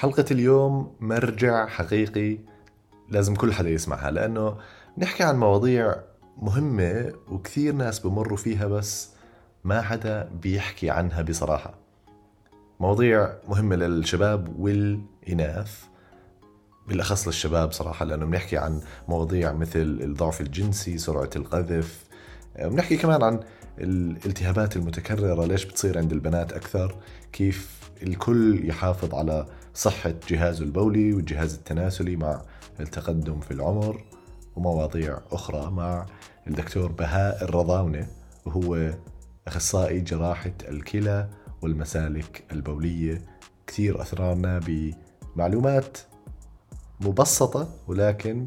حلقة اليوم مرجع حقيقي لازم كل حدا يسمعها لأنه نحكي عن مواضيع مهمة وكثير ناس بمروا فيها بس ما حدا بيحكي عنها بصراحة. مواضيع مهمة للشباب والإناث بالأخص للشباب صراحة لأنه بنحكي عن مواضيع مثل الضعف الجنسي سرعة القذف بنحكي كمان عن الالتهابات المتكررة ليش بتصير عند البنات أكثر كيف الكل يحافظ على صحة جهازه البولي والجهاز التناسلي مع التقدم في العمر ومواضيع أخرى مع الدكتور بهاء الرضاونة وهو أخصائي جراحة الكلى والمسالك البولية. كثير أثرارنا بمعلومات مبسطة ولكن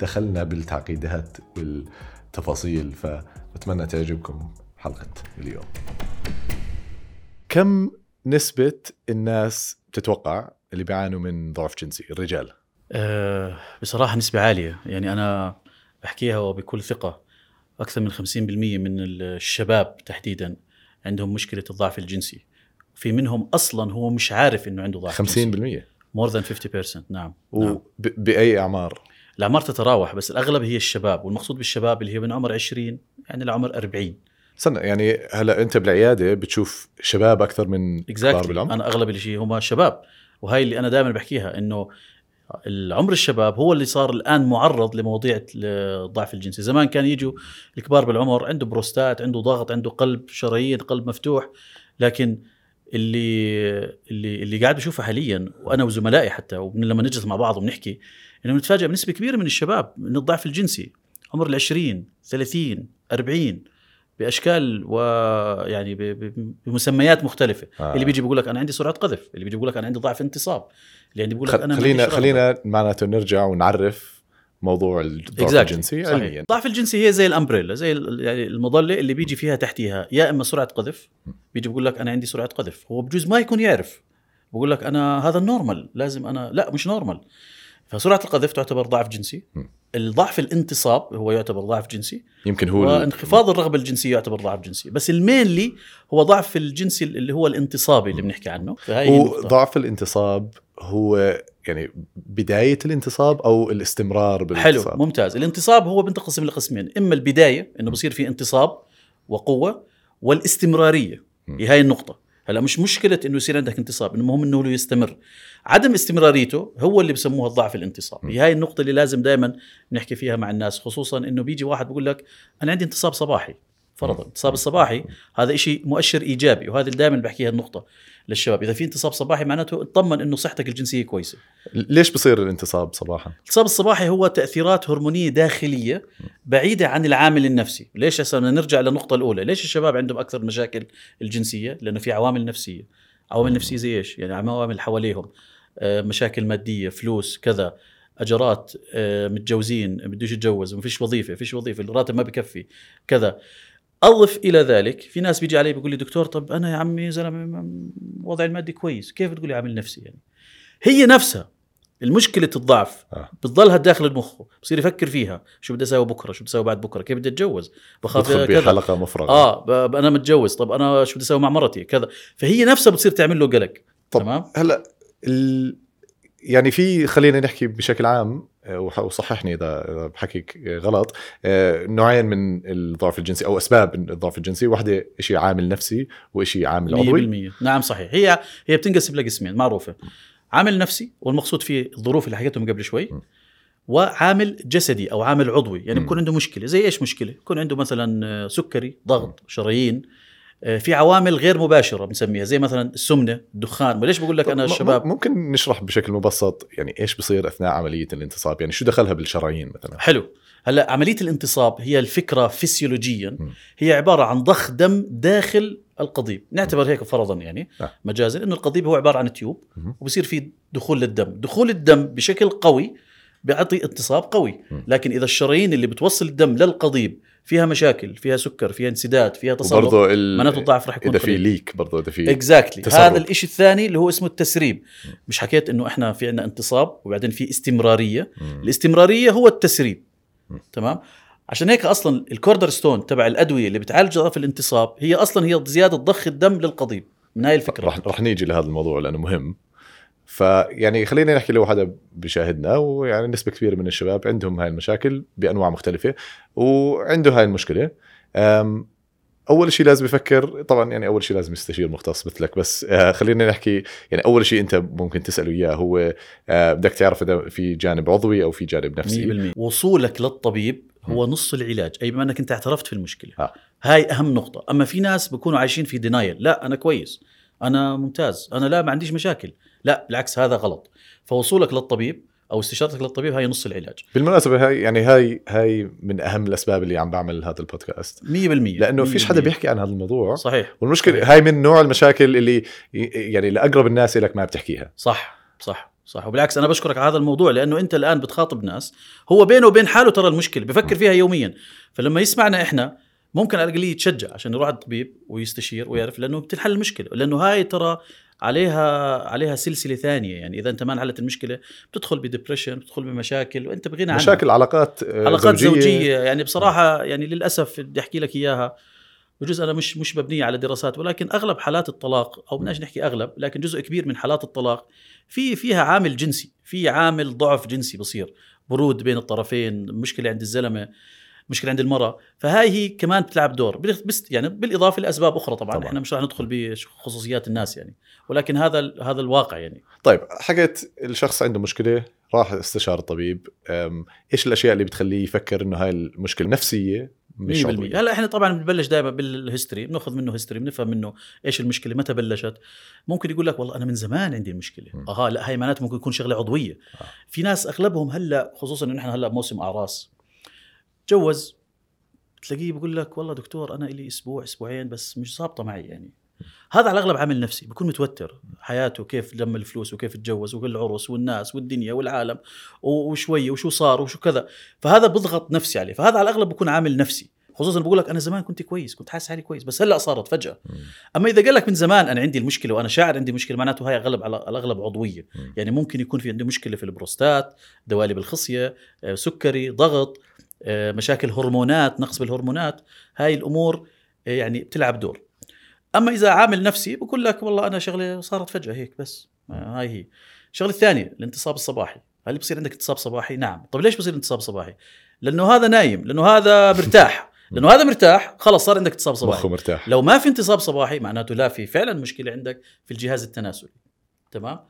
دخلنا بالتعقيدات والتفاصيل فأتمنى تعجبكم حلقة اليوم. كم نسبة الناس تتوقع اللي بيعانوا من ضعف جنسي الرجال؟ أه بصراحة نسبة عالية. يعني أنا أحكيها وبكل ثقة. أكثر من 50% من الشباب تحديدا عندهم مشكلة الضعف الجنسي. في منهم أصلا هو مش عارف إنه عنده ضعف 50% جنسي مور ذان 50% نعم, نعم. وبأي أعمار؟ الأعمار تتراوح بس الأغلب هي الشباب والمقصود بالشباب اللي هي من عمر 20 يعني لعمر 40 استنى يعني هلا انت بالعيادة بتشوف شباب أكثر من كبار exactly. بالعمر؟ أنا أغلب الشيء هم شباب. وهي اللي أنا دائما بحكيها إنه العمر الشباب هو اللي صار الآن معرض لمواضيع الضعف الجنسي زمان كان يجوا الكبار بالعمر عنده بروستات عنده ضغط عنده قلب شرايين قلب مفتوح. لكن اللي اللي اللي قاعد بشوفه حاليا وأنا وزملائي حتى ولما نجلس مع بعض وبنحكي إنه نتفاجئ بنسبة كبيرة من الشباب من الضعف الجنسي. عمر ال 20 30 40 بأشكال ويعني بمسميات مختلفة. آه. اللي بيجي بيقول لك أنا عندي سرعة قذف اللي بيجي بيقول لك أنا عندي ضعف انتصاب اللي عندي بيقول لك أنا خلينا خلينا معناته نرجع ونعرف موضوع الضعف exactly. الجنسي علميا. الضعف الجنسي هي زي الأمبريلا زي يعني المظلة اللي بيجي فيها تحتيها يا إما سرعة قذف بيجي بيقول لك أنا عندي سرعة قذف. هو بجوز ما يكون يعرف. بقول لك أنا هذا ال normal لازم أنا لا مش normal فسرعة القذف تعتبر ضعف جنسي. الضعف الانتصاب هو يعتبر ضعف جنسي يمكن هو وانخفاض الرغبة الجنسية يعتبر ضعف جنسي. بس ال mainly هو ضعف الجنسي اللي هو الانتصابي اللي بنحكي عنه. هو ضعف الانتصاب هو يعني بداية الانتصاب أو الاستمرار بالانتصاب. حلو ممتاز. الانتصاب هو بينقسم لقسمين إما البداية إنه بصير في انتصاب وقوة والاستمرارية. هي هاي النقطة. هلا مش مشكلة إنه يصير عندك انتصاب المهم إنه يستمر. عدم استمراريته هو اللي بسموها الضعف الانتصابي هاي النقطة اللي لازم دائما نحكي فيها مع الناس خصوصا إنه بيجي واحد بيقول لك أنا عندي انتصاب صباحي فرضا. انتصاب الصباحي هذا شيء مؤشر إيجابي وهذا دائما بحكيها النقطة للشباب. إذا في انتصاب صباحي معناته اطمن إنه صحتك الجنسية كويسة. ليش بصير الانتصاب صباحا؟ الانتصاب الصباحي هو تأثيرات هرمونية داخلية بعيدة عن العامل النفسي. ليش هسه نرجع للنقطة الأولى؟ ليش الشباب عندهم أكثر مشاكل الجنسية؟ لأنه في عوامل نفسية. عوامل نفسية زي إيش؟ يعني عوامل حواليهم. مشاكل مادية فلوس كذا اجرات آه، متجوزين بدوش يتجوز ما فيش وظيفة فيش وظيفة الراتب ما بكفي كذا. أضف إلى ذلك في ناس بيجي علي بيقول لي دكتور طب أنا يا عمي زلمة وضعي المادي كويس كيف تقول لي عامل نفسي يعني؟ هي نفسها المشكلة الضعف آه. بتضلها داخل المخ بصير يفكر فيها شو بدي أسوي بكرة شو بدي أسوي بعد بكرة كيف بدي أتجوز؟ بخاف كذا. حلقه مفرغة. آه أنا متجوز طب أنا شو بدي أسوي مع مرتي؟ كذا. فهي نفسها بتصير تعمل له قلق تمام؟ هلا ال... يعني في خلينا نحكي بشكل عام آه، وصححني إذا بحكيك غلط آه، نوعين من الضعف الجنسي أو أسباب الضعف الجنسي. واحدة شيء عامل نفسي وشيء عامل عضوي. 100% نعم صحيح. هي هي بتنقسم لقسمين معروفة. عامل نفسي والمقصود فيه الظروف اللي حكيتهم قبل شوي وعامل جسدي أو عامل عضوي. يعني بيكون عنده مشكلة. زي إيش مشكلة؟ يكون عنده مثلا سكري ضغط شرايين. في عوامل غير مباشرة بنسميها زي مثلا السمنة الدخان وليش بقول لك أنا الشباب؟ ممكن نشرح بشكل مبسط يعني إيش بصير أثناء عملية الانتصاب؟ يعني شو دخلها بالشرايين مثلا؟ حلو. هلأ عملية الانتصاب هي الفكرة فسيولوجيا هي عبارة عن ضخ دم داخل القضيب. نعتبر هيك فرضا يعني آه. مجازا إنه القضيب هو عبارة عن tube وبصير في دخول للدم. دخول الدم بشكل قوي بيعطي انتصاب قوي. لكن إذا الشرايين اللي بتوصل الدم للقضيب فيها مشاكل فيها سكر فيها انسداد فيها تصلب معناته الضعف راح يكون إذا في leak برضه إذا في exactly. هذا الشيء الثاني اللي هو اسمه التسريب. مش حكيت إنه إحنا في عندنا انتصاب وبعدين في استمرارية. م. الاستمرارية هو التسريب. م. تمام؟ عشان هيك أصلا ال cornerstone تبع الأدوية اللي بتعالج ضعف الانتصاب هي أصلا هي زيادة ضخ الدم للقضيب. من هاي الفكرة. رح رح نيجي لهذا الموضوع لأنه مهم. فيعني خلينا نحكي لو حدا بيشاهدنا ويعني نسبة كبيرة من الشباب عندهم هاي المشاكل بأنواع مختلفة وعنده هاي المشكلة. أول شيء لازم يفكر طبعا يعني أول شيء لازم يستشير مختص مثلك بس آه، خلينا نحكي يعني أول شيء أنت ممكن تسأله إياه هو آه، بدك تعرف إذا في جانب عضوي أو في جانب نفسي. 100% وصولك للطبيب هو نص العلاج أي بما أنك أنت اعترفت في المشكلة. آه. هاي أهم نقطة. أما في ناس بيكونوا عايشين في دينايل لا أنا كويس أنا ممتاز أنا لا ما عنديش مشاكل. لا بالعكس هذا غلط. فوصولك للطبيب أو استشارتك للطبيب هاي نص العلاج. 100% بالمناسبة هاي يعني هاي هاي من أهم الأسباب اللي عم بعمل هذا البودكاست. لأنه فيش حدا بيحكي عن هذا الموضوع. صحيح. والمشكلة هاي من نوع المشاكل اللي يعني لأقرب الناس لك ما بتحكيها صح صح صح. وبالعكس أنا بشكرك على هذا الموضوع لأنه أنت الآن بتخاطب ناس هو بينه وبين حاله ترى المشكلة بفكر فيها يوميا. فلما يسمعنا إحنا ممكن على الأقل يتشجع عشان يروح على الطبيب ويستشير ويعرف لأنه بتنحل المشكلة. لأنه هاي ترى عليها عليها سلسلة ثانية. يعني إذا أنت ما انحلت المشكلة بتدخل بديبرشن بتدخل بمشاكل وأنت بغنى عنها. مشاكل علاقات آه، علاقات زوجية. زوجية. يعني بصراحة يعني للأسف بدي أحكي لك إياها بجوز أنا مش مش مبنية على دراسات ولكن أغلب حالات الطلاق أو بدناش نحكي أغلب لكن جزء كبير من حالات الطلاق في فيها عامل جنسي في عامل ضعف جنسي بصير. برود بين الطرفين مشكلة عند الزلمة. مشكلة عند المرأة. فهاي هي كمان بتلعب دور. بس يعني بالإضافة لأسباب أخرى طبعا, طبعاً. إحنا مش رح ندخل بخصوصيات الناس يعني. ولكن هذا هذا الواقع يعني. طيب حكيت الشخص عنده مشكلة راح استشار الطبيب إيش الأشياء اللي بتخليه يفكر إنه هاي المشكلة نفسية؟ مش 100% عضوية؟ هلا إحنا طبعا بنبلش دائما بال history. بنأخذ منه history بنفهم منه إيش المشكلة متى بلشت. ممكن يقول لك والله أنا من زمان عندي المشكلة. م. أها لا هي معناته ممكن يكون شغلة عضوية. آه. في ناس أغلبهم هلأ خصوصا إنه نحن هلأ بموسم أعراس. تجوز تلاقيه بيقول لك والله دكتور أنا لي أسبوع أسبوعين بس مش ظابطة معي يعني. هذا على الأغلب عامل نفسي بيكون متوتر. حياته كيف لم الفلوس وكيف تجوز والعرس والناس والدنيا والعالم وشويه وشو صار وشو كذا. فهذا بضغط نفسي عليه. فهذا على الأغلب بيكون عامل نفسي. خصوصا بقول لك أنا زمان كنت كويس كنت حاسس حالي كويس بس هلأ صارت فجأة. مم. أما إذا قال لك من زمان أنا عندي المشكلة وأنا شاعر عندي مشكلة معناته هاي أغلب على الأغلب عضوية. مم. يعني ممكن يكون في عندي مشكلة في البروستات دوالي بالخصيه آه، سكري ضغط مشاكل هرمونات نقص بالهرمونات هاي الأمور آه، يعني بتلعب دور. أما إذا عامل نفسي بقول لك والله أنا شغله صارت فجأة هيك بس آه، هاي هي. الشغلة الثانية الانتصاب الصباحي. هل بصير عندك انتصاب صباحي؟ نعم. طب ليش بصير انتصاب صباحي؟ لأنه هذا نايم لأنه هذا مرتاح. لأنه هذا مرتاح خلص صار عندك انتصاب صباحي. مخه مرتاح. لو ما في انتصاب صباحي معناته لا في فعلا مشكلة عندك في الجهاز التناسلي. تمام؟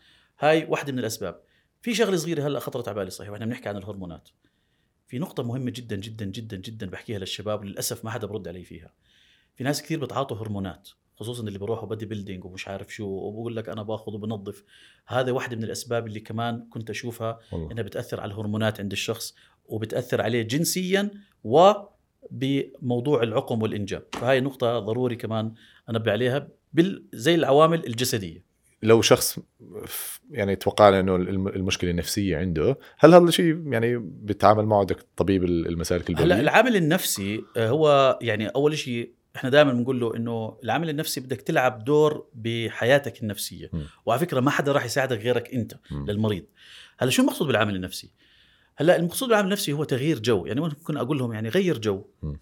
هاي واحدة من الأسباب. في شغلة صغيرة هلأ خطرت على بالي صحيح وإحنا بنحكي عن الهرمونات. في نقطة مهمة جدا جدا جدا جدا بحكيها للشباب وللاسف ما حدا برد علي فيها. في ناس كثير بتعاطوا هرمونات خصوصا اللي بيروحوا بدي بيلدينج ومش عارف شو وبقول لك أنا باخذ وبنظف. هذا واحدة من الأسباب اللي كمان كنت أشوفها والله. إنها بتأثر على الهرمونات عند الشخص وبتأثر عليه جنسيا وبموضوع العقم والإنجاب. فهاي نقطة ضروري كمان أنبه عليها بال زي العوامل الجسدية. لو شخص يعني توقعنا إنه الم- المشكلة النفسية عنده هل هذا الشيء يعني بيتعامل معه طبيب ال- المسالك هلا البوليه العامل النفسي آه، هو يعني أول شيء إحنا دائما بنقول له إنه العامل النفسي بدك تلعب دور بحياتك النفسية م. وعلى فكرة ما حدا راح يساعدك غيرك أنت مم. للمريض هلا شو المقصود بالعامل النفسي هلا المقصود بالعامل النفسي هو تغيير جو يعني ممكن أقول لهم يعني غير جو م.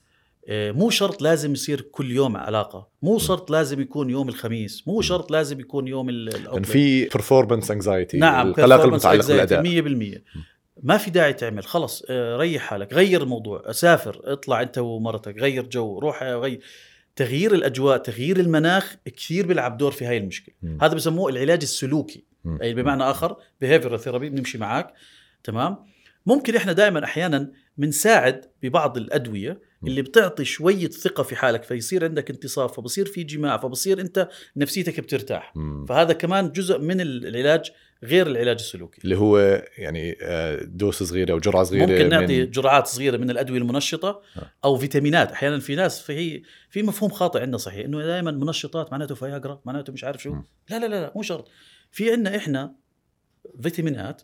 آه، مو شرط لازم يصير كل يوم علاقة. مو شرط لازم يكون يوم الخميس. مو شرط لازم يكون يوم ال- لأن العطلة. في performance anxiety نعم القلق المتعلق بالأداء. 100% ما في داعي تعمل. خلص آه، ريح حالك غير الموضوع. سافر اطلع انت ومرتك غير جو روح غير. تغيير الأجواء تغيير المناخ كثير بيلعب دور في هاي المشكلة. مم. هذا بسموه العلاج السلوكي. مم. اي بمعنى آخر behavioral therapy بنمشي معك تمام؟ ممكن إحنا دائما أحيانا بنساعد ببعض الأدوية. اللي بتعطي شوية ثقة في حالك فيصير عندك انتصاب فبصير في جماع فبصير أنت نفسيتك بترتاح. فهذا كمان جزء من العلاج غير العلاج السلوكي اللي هو يعني آه، dose صغيرة أو جرعة صغيرة ممكن نعطي من جرعات صغيرة من الأدوية المنشطة آه. أو فيتامينات أحيانا في ناس في في مفهوم خاطئ عندنا صحيح إنه دائما منشطات معناته فياجرا معناته مش عارف شو. لا لا لا, لا مو شرط في عندنا إحنا فيتامينات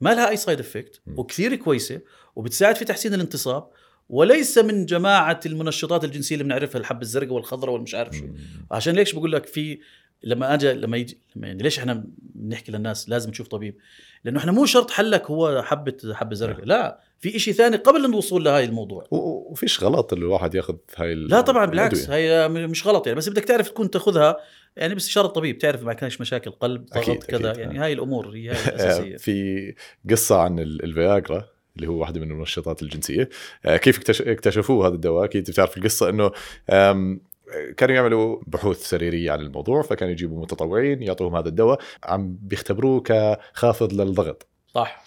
ما لها أي side effect. وكثير كويسة وبتساعد في تحسين الانتصاب وليس من جماعة المنشطات الجنسية اللي بنعرفها الحبه الزرقاء والخضراء والمش عارف شو. عشان ليش بقول لك في لما اجى لما يجي لما يعني ليش إحنا بنحكي للناس لازم تشوف طبيب لأنه إحنا مو شرط حلك هو حبة حبة زرقاء لا في إشي ثاني قبل الوصول لهي الموضوع وفيش غلط الواحد ياخذ هاي لا طبعا بالعكس. هي مش غلط يعني بس بدك تعرف تكون تاخذها يعني باستشاره الطبيب تعرف ما كانش مشاكل قلب ضغط أكيد، كذا أكيد. يعني آه. هاي الأمور هي هاي الأساسية في قصة عن ال- الفياجرا اللي هو واحدة من المنشطات الجنسية آه، كيف اكتش- اكتشفوه هذا الدواء أكيد بتعرف القصة إنه كانوا يعملوا بحوث سريرية عن الموضوع فكانوا يجيبوا متطوعين يعطوهم هذا الدواء عم بيختبروه كخافض للضغط صح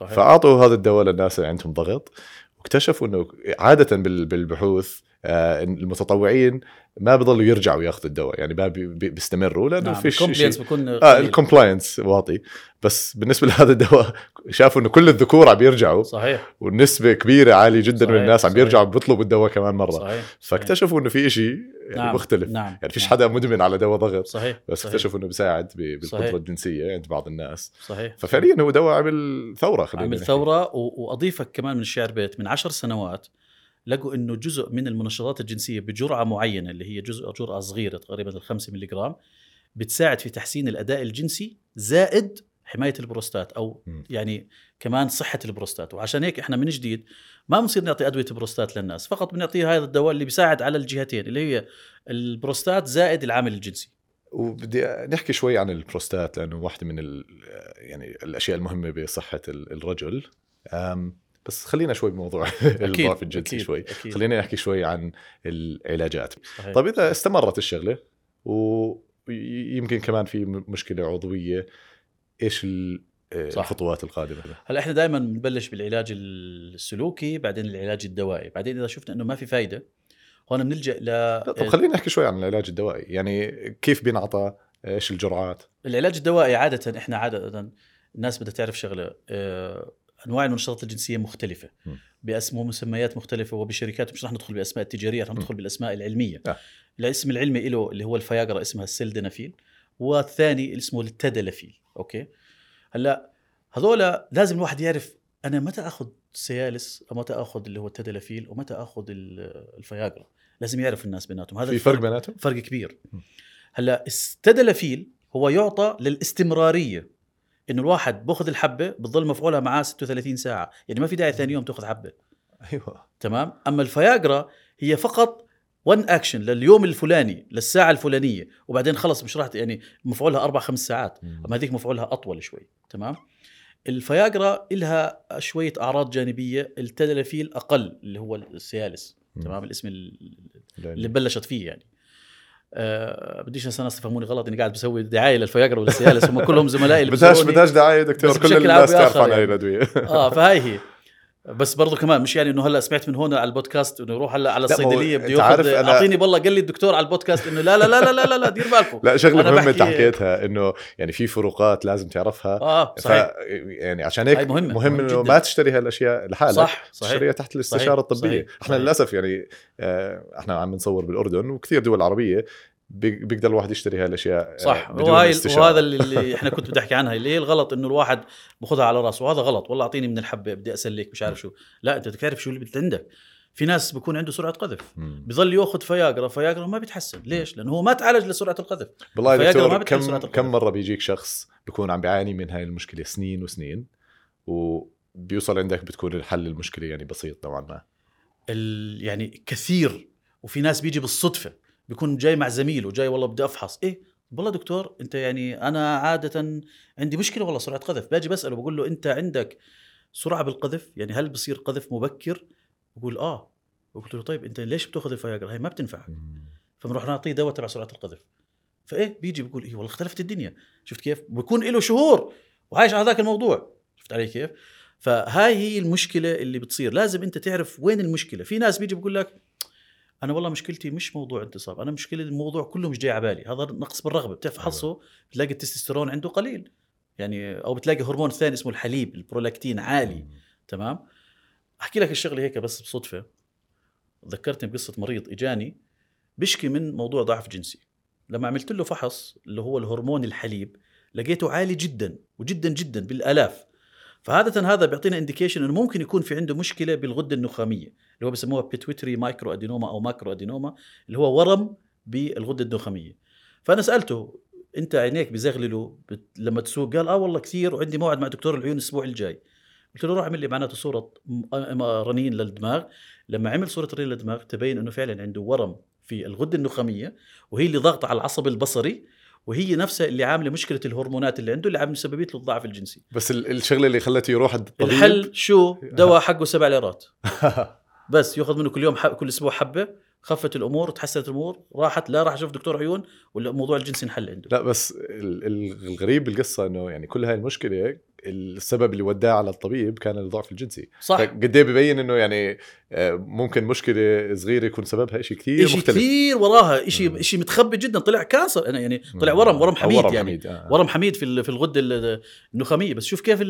صحيح فأعطوا هذا الدواء للناس اللي عندهم ضغط واكتشفوا إنه عادة بال- بالبحوث المتطوعين ما بيضلوا يرجعوا ياخذوا الدواء يعني ما بي- بي- بيستمروا لأنه نعم فيش شيء ال compliance آه. ال compliance واطي بس بالنسبة لهذا الدواء شافوا إنه كل الذكور عم يرجعوا صحيح والنسبة كبيرة عالية جدا من صحيح، الناس عم صحيح. بيرجعوا بيطلبوا الدواء كمان مرة صحيح. فاكتشفوا إنه في شيء يعني نعم مختلف نعم يعني فيش نعم. حدا مدمن على دواء ضغط صحيح بس صحيح. اكتشفوا إنه بيساعد بالقدرة. الجنسية عند بعض الناس صحيح ففعليا هو دواء عمل ثورة خلينا عمل. ثورة وأضيفك كمان من الشعر بيت من عشر سنوات لقوا إنه جزء من المنشطات الجنسية بجرعة معينة اللي هي جزء جرعة صغيرة تقريبا الخمسة ملغ بتساعد في تحسين الأداء الجنسي زائد حماية البروستات أو. يعني كمان صحة البروستات. وعشان هيك إحنا من جديد ما بنصير نعطي أدوية بروستات للناس فقط بنعطيه هذا الدواء اللي بيساعد على الجهتين اللي هي البروستات زائد العامل الجنسي. وبدي نحكي شوي عن البروستات لأنه واحدة من ال يعني الأشياء المهمة بصحة ال- الرجل. بس خلينا شوي بموضوع الضعف الجنسي أكيد، شوي أكيد. خلينا نحكي شوي عن العلاجات صحيح. طيب إذا استمرت الشغلة ويمكن كمان في مشكلة عضوية إيش آه، صح. الخطوات القادمة هلا إحنا دائما بنبلش بالعلاج السلوكي بعدين العلاج الدوائي بعدين إذا شفنا إنه ما في فايدة هون بنلجأ ل طب خلينا نحكي شوي عن العلاج الدوائي يعني كيف بينعطى إيش الجرعات العلاج الدوائي عادة إحنا عادة الناس بدها تعرف شغلة آه أنواع المنشطات الجنسية مختلفة. بأسماء ومسميات مختلفة وبشركات مش رح ندخل بالاسماء التجارية رح ندخل بالأسماء العلمية. آه. الاسم العلمي له اللي هو الفياجرا اسمها السلدنافيل والثاني اللي اسمه التدلافيل. أوكي؟ هلأ هذول لازم الواحد يعرف أنا متى آخذ سيالس ومتى آخذ اللي هو التدلافيل ومتى آخذ ال- الفياجرا. لازم يعرف الناس بيناتهم. هذا في فرق بيناتهم؟ فرق كبير. هلأ التدلافيل هو يعطى للاستمرارية. إنه الواحد بأخذ الحبة بتضل مفعولها معاه 36 ساعة. يعني ما في داعي ثاني يوم تأخذ حبة. أيوه. تمام؟ أما الفياجرا هي فقط one action لليوم الفلاني للساعة الفلانية وبعدين خلص مش راح يعني مفعولها أربع خمس ساعات. أما هذيك مفعولها أطول شوي. تمام؟ الفياجرا إلها شوية أعراض جانبية التدلافيل أقل اللي هو السيالس. تمام؟ الاسم اللي بلشت فيه يعني. أه بديش ناس الناس يفهموني غلط إني قاعد بسوي دعاية للفياجرا والسيالس هم كلهم زملائي اللي بدهاش. بدهاش دعاية دكتور كل الناس تعرف عن هاي يعني. الادويه آه فهاي هي بس برضو كمان مش يعني إنه هلأ سمعت من هون على البودكاست إنه يروح هلأ على الصيدليه بده ياخذ أعطيني والله قال لي الدكتور على البودكاست إنه لا لا لا لا لا لا, لا دير بالكم. لا شغلة مهمة أنت حكيتها إنه يعني في فروقات لازم تعرفها. آه ف صحيح. يعني عشان هيك مهم مهم إنه. ما تشتري هالأشياء لحالك صح صحيح تشتريها تحت الاستشارة صحيح، الطبية. صحيح، إحنا صحيح. للأسف يعني آه، إحنا عم نصور بالأردن وكثير دول عربية. بي- بيقدر الواحد يشتري هاي الاشياء آه، صح. استشارة. وهذا اللي, إحنا كنت بدي أحكي عنها اللي هي الغلط إنه الواحد باخذها على رأسه. وهذا غلط. والله أعطيني من الحبة بدي اسلك مش عارف شو. لا أنت بدك تعرف شو اللي عندك. في ناس بيكون عنده سرعة قذف. بيظل يأخذ فياجرا فياجرا ما بيتحسن. ليش؟ لأنه هو ما تعالج لسرعة القذف. والله يا ما دكتور سرعة كم القذف. كم مرة بيجيك شخص بيكون عم بيعاني من هاي المشكلة؟ سنين وسنين. وبيوصل عندك بتكون الحل المشكلة يعني بسيط نوعا ما. ال... يعني كثير. وفي ناس بيجي بالصدفة. بيكون جاي مع زميله جاي والله بدي أفحص. إيه؟ والله دكتور أنت يعني أنا عادة عندي مشكلة والله سرعة قذف. باجي بسأله بقول له أنت عندك سرعة بالقذف؟ يعني هل بصير قذف مبكر؟ بقول آه. قلت له طيب أنت ليش بتأخذ الفياجرا هي ما بتنفعك. فبنروح نعطيه دواء تبع سرعة القذف. فإيه؟ بيجي بيقول إيه والله اختلفت الدنيا. شفت كيف؟ بكون له شهور وعايش على ذاك الموضوع. شفت علي كيف؟ فهاي هي المشكلة اللي بتصير. لازم أنت تعرف وين المشكلة. في ناس بيجي بيقول لك أنا والله مشكلتي مش موضوع انتصاب أنا مشكلة الموضوع كله مش جاي على بالي هذا نقص بالرغبة بتفحصه بتلاقي التستوستيرون عنده قليل يعني أو بتلاقي هرمون ثاني اسمه الحليب البرولاكتين عالي تمام؟ أحكي لك الشغلة هيك بس بصدفة ذكرتني بقصة مريض إجاني بيشكي من موضوع ضعف جنسي لما عملت له فحص اللي هو الهرمون الحليب لقيته عالي جدا وجدا جدا بالآلاف فعادة هذا بيعطينا indication إنه ممكن يكون في عنده مشكلة بالغدة النخامية اللي هو بسموها pituitary microadenoma أو macroadenoma اللي هو ورم بالغدة النخامية. فأنا سألته أنت عينيك بزغللوا. لما تسوق قال آه والله كثير وعندي موعد مع دكتور العيون الأسبوع الجاي. قلت له روح اعمل لي معناته صورة رنين للدماغ. لما عمل صورة رنين للدماغ تبين إنه فعلا عنده ورم في في الغدة النخامية وهي اللي ضاغطة على العصب البصري وهي نفسها اللي عاملة مشكلة الهرمونات اللي عنده اللي عاملة سببية له الضعف الجنسي. بس ال- الشغلة اللي خلته يروح الطبيب الحل شو؟ دواء حقه سبع ليرات. بس ياخذ منه كل يوم حب كل أسبوع حبة خفت الأمور تحسنت الأمور راحت لا راح أشوف دكتور عيون والموضوع الجنسي انحل عنده. لا بس ال- ال- الغريب بالقصة إنه يعني كل هاي المشكلة السبب اللي وداه على الطبيب كان الضعف الجنسي. صح. قد إيه ببين إنه يعني آه، ممكن مشكلة صغيرة يكون سببها شيء كثير شيء كثير وراها. شيء شيء متخبي جدا طلع كانسر. أنا يعني طلع ورم ورم حميد ورم يعني. حميد آه. ورم حميد في في الغدة ال- النخامية. بس شوف كيف.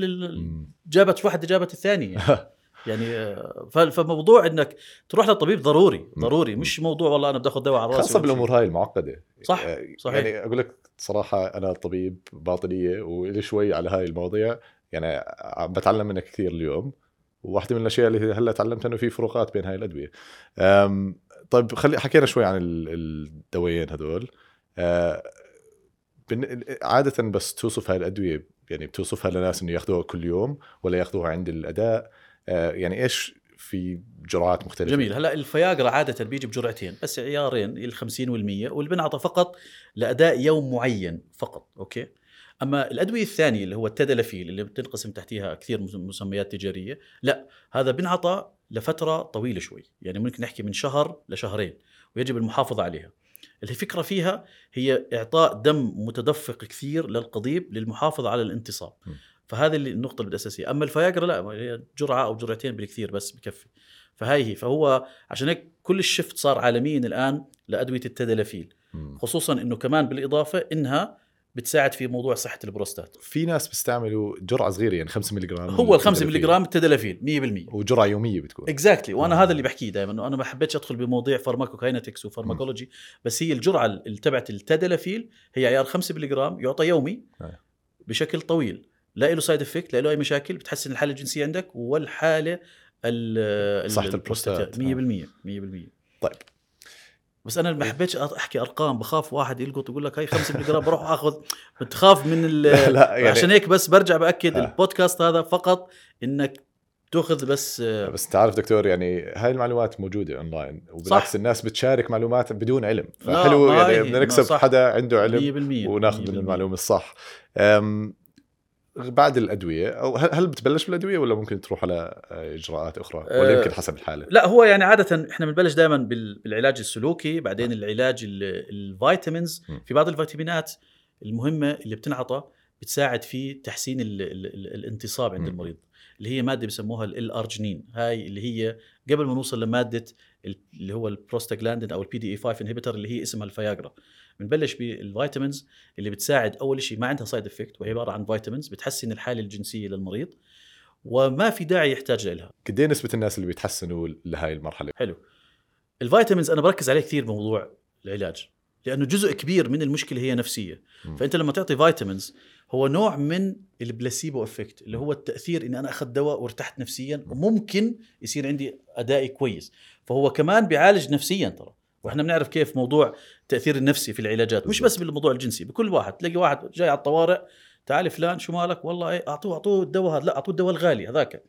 جابت واحدة جابت الثانية. يعني, يعني آه، فموضوع إنك تروح للطبيب ضروري ضروري. مش موضوع والله أنا بدي آخذ دواء على راسي خاصة. بالأمور هاي المعقدة. صح، آه، صحيح. يعني أقول لك صراحة أنا طبيب باطنية ولي شوي على هاي المواضيع. يعني عم بتعلم منك كثير اليوم. وواحدة من الأشياء اللي هلأ تعلمتها إنه في فروقات بين هاي الأدوية. طيب خلي حكينا شوي عن ال- الدوايين هدول. أه، بن- عادة بس توصف هاي الأدوية يعني بتوصفها لناس إنه ياخذوها كل يوم ولا ياخذوها عند الأداء. يعني إيش في جرعات مختلفة؟ جميل. هلا الفياجرا عادة بيجي بجرعتين بس عيارين ال 50 وال 100 واللي بنعطى فقط لأداء يوم معين فقط أوكي؟ أما الأدوية الثانية اللي هو التدلافيل اللي بتنقسم تحتها كثير مس- مسميات تجارية لا هذا بنعطى لفترة طويلة شوي يعني ممكن نحكي من شهر لشهرين ويجب المحافظة عليها. الفكرة فيها هي إعطاء دم متدفق كثير للقضيب للمحافظة على الانتصاب. فهذه اللي النقطة الأساسية. أما الفياجرا لا جرعة أو جرعتين بالكثير بس بكفي. فهاي هي فهو عشان هيك كل ال shift صار عالميا الآن لأدوية التدلافيل. مم. خصوصا إنه كمان بالإضافة إنها بتساعد في موضوع صحة البروستات. في ناس بيستعملوا جرعة صغيرة يعني 5 ملي جرام هو ال 5 ملي جرام التدلافيل 100% وجرعة يومية بتكون. exactly وأنا آه. هذا اللي بحكيه دائما إنه أنا ما حبيتش أدخل بمواضيع pharmacokinetics و pharmacology بس هي الجرعة اللي تبعت التدلافيل هي عيار 5 ملي جرام يعطى يومي آه. بشكل طويل. لا له side effect لا له أي مشاكل بتحسن الحالة الجنسية عندك والحالة ال- البروستات. 100% 100% طيب بس أنا ما حبيتش أحكي أرقام بخاف واحد يلقط يقول لك هاي 5 ملي جرام بروح أخذ بتخاف من ال لا يعني عشان هيك بس برجع بأكد آه. البودكاست هذا فقط إنك تأخذ بس آه، بس تعرف دكتور يعني هاي المعلومات موجودة أونلاين وبالعكس صح. الناس بتشارك معلومات بدون علم لا، فحلو يعني بدنا نكسب. حدا عنده علم 100% وناخذ 100%. من المعلومة الصح بعد الأدوية أو هل بتبلش بالأدوية ولا ممكن تروح على إجراءات أخرى؟ ولا أه، يمكن حسب الحالة؟ لا هو يعني عادة إحنا بنبلش دائما بالعلاج السلوكي بعدين العلاج ال- ال vitamins. في بعض الفيتامينات المهمة اللي بتنعطى بتساعد في تحسين ال ال ال الانتصاب عند م. المريض اللي هي مادة بسموها الارجينين هاي اللي هي قبل ما نوصل لمادة ال- اللي هو البروستاجلاندين أو ال PDE 5 inhibitor اللي هي اسمها الفياجرا. بنبلش بال vitamins اللي بتساعد أول شيء ما عندها side effect وهي عبارة عن vitamins بتحسن الحالة الجنسية للمريض وما في داعي يحتاج لها. قد إيه نسبة الناس اللي بيتحسنوا لهي المرحلة؟ حلو. ال vitamins أنا بركز عليه كثير بموضوع العلاج لأنه جزء كبير من المشكلة هي نفسية. مم. فأنت لما تعطي vitamins هو نوع من ال placebo effect اللي هو التأثير إني أنا أخذت دواء وارتحت نفسيا وممكن يصير عندي ادائي كويس. فهو كمان بيعالج نفسيا ترى. وإحنا بنعرف كيف موضوع التاثير النفسي في العلاجات مش بس بالموضوع الجنسي بكل واحد تلاقي واحد جاي على الطوارئ تعال فلان شو مالك؟ والله إيه أعطوه أعطوه الدواء هذا. لا أعطوه الدواء الغالي هذاك.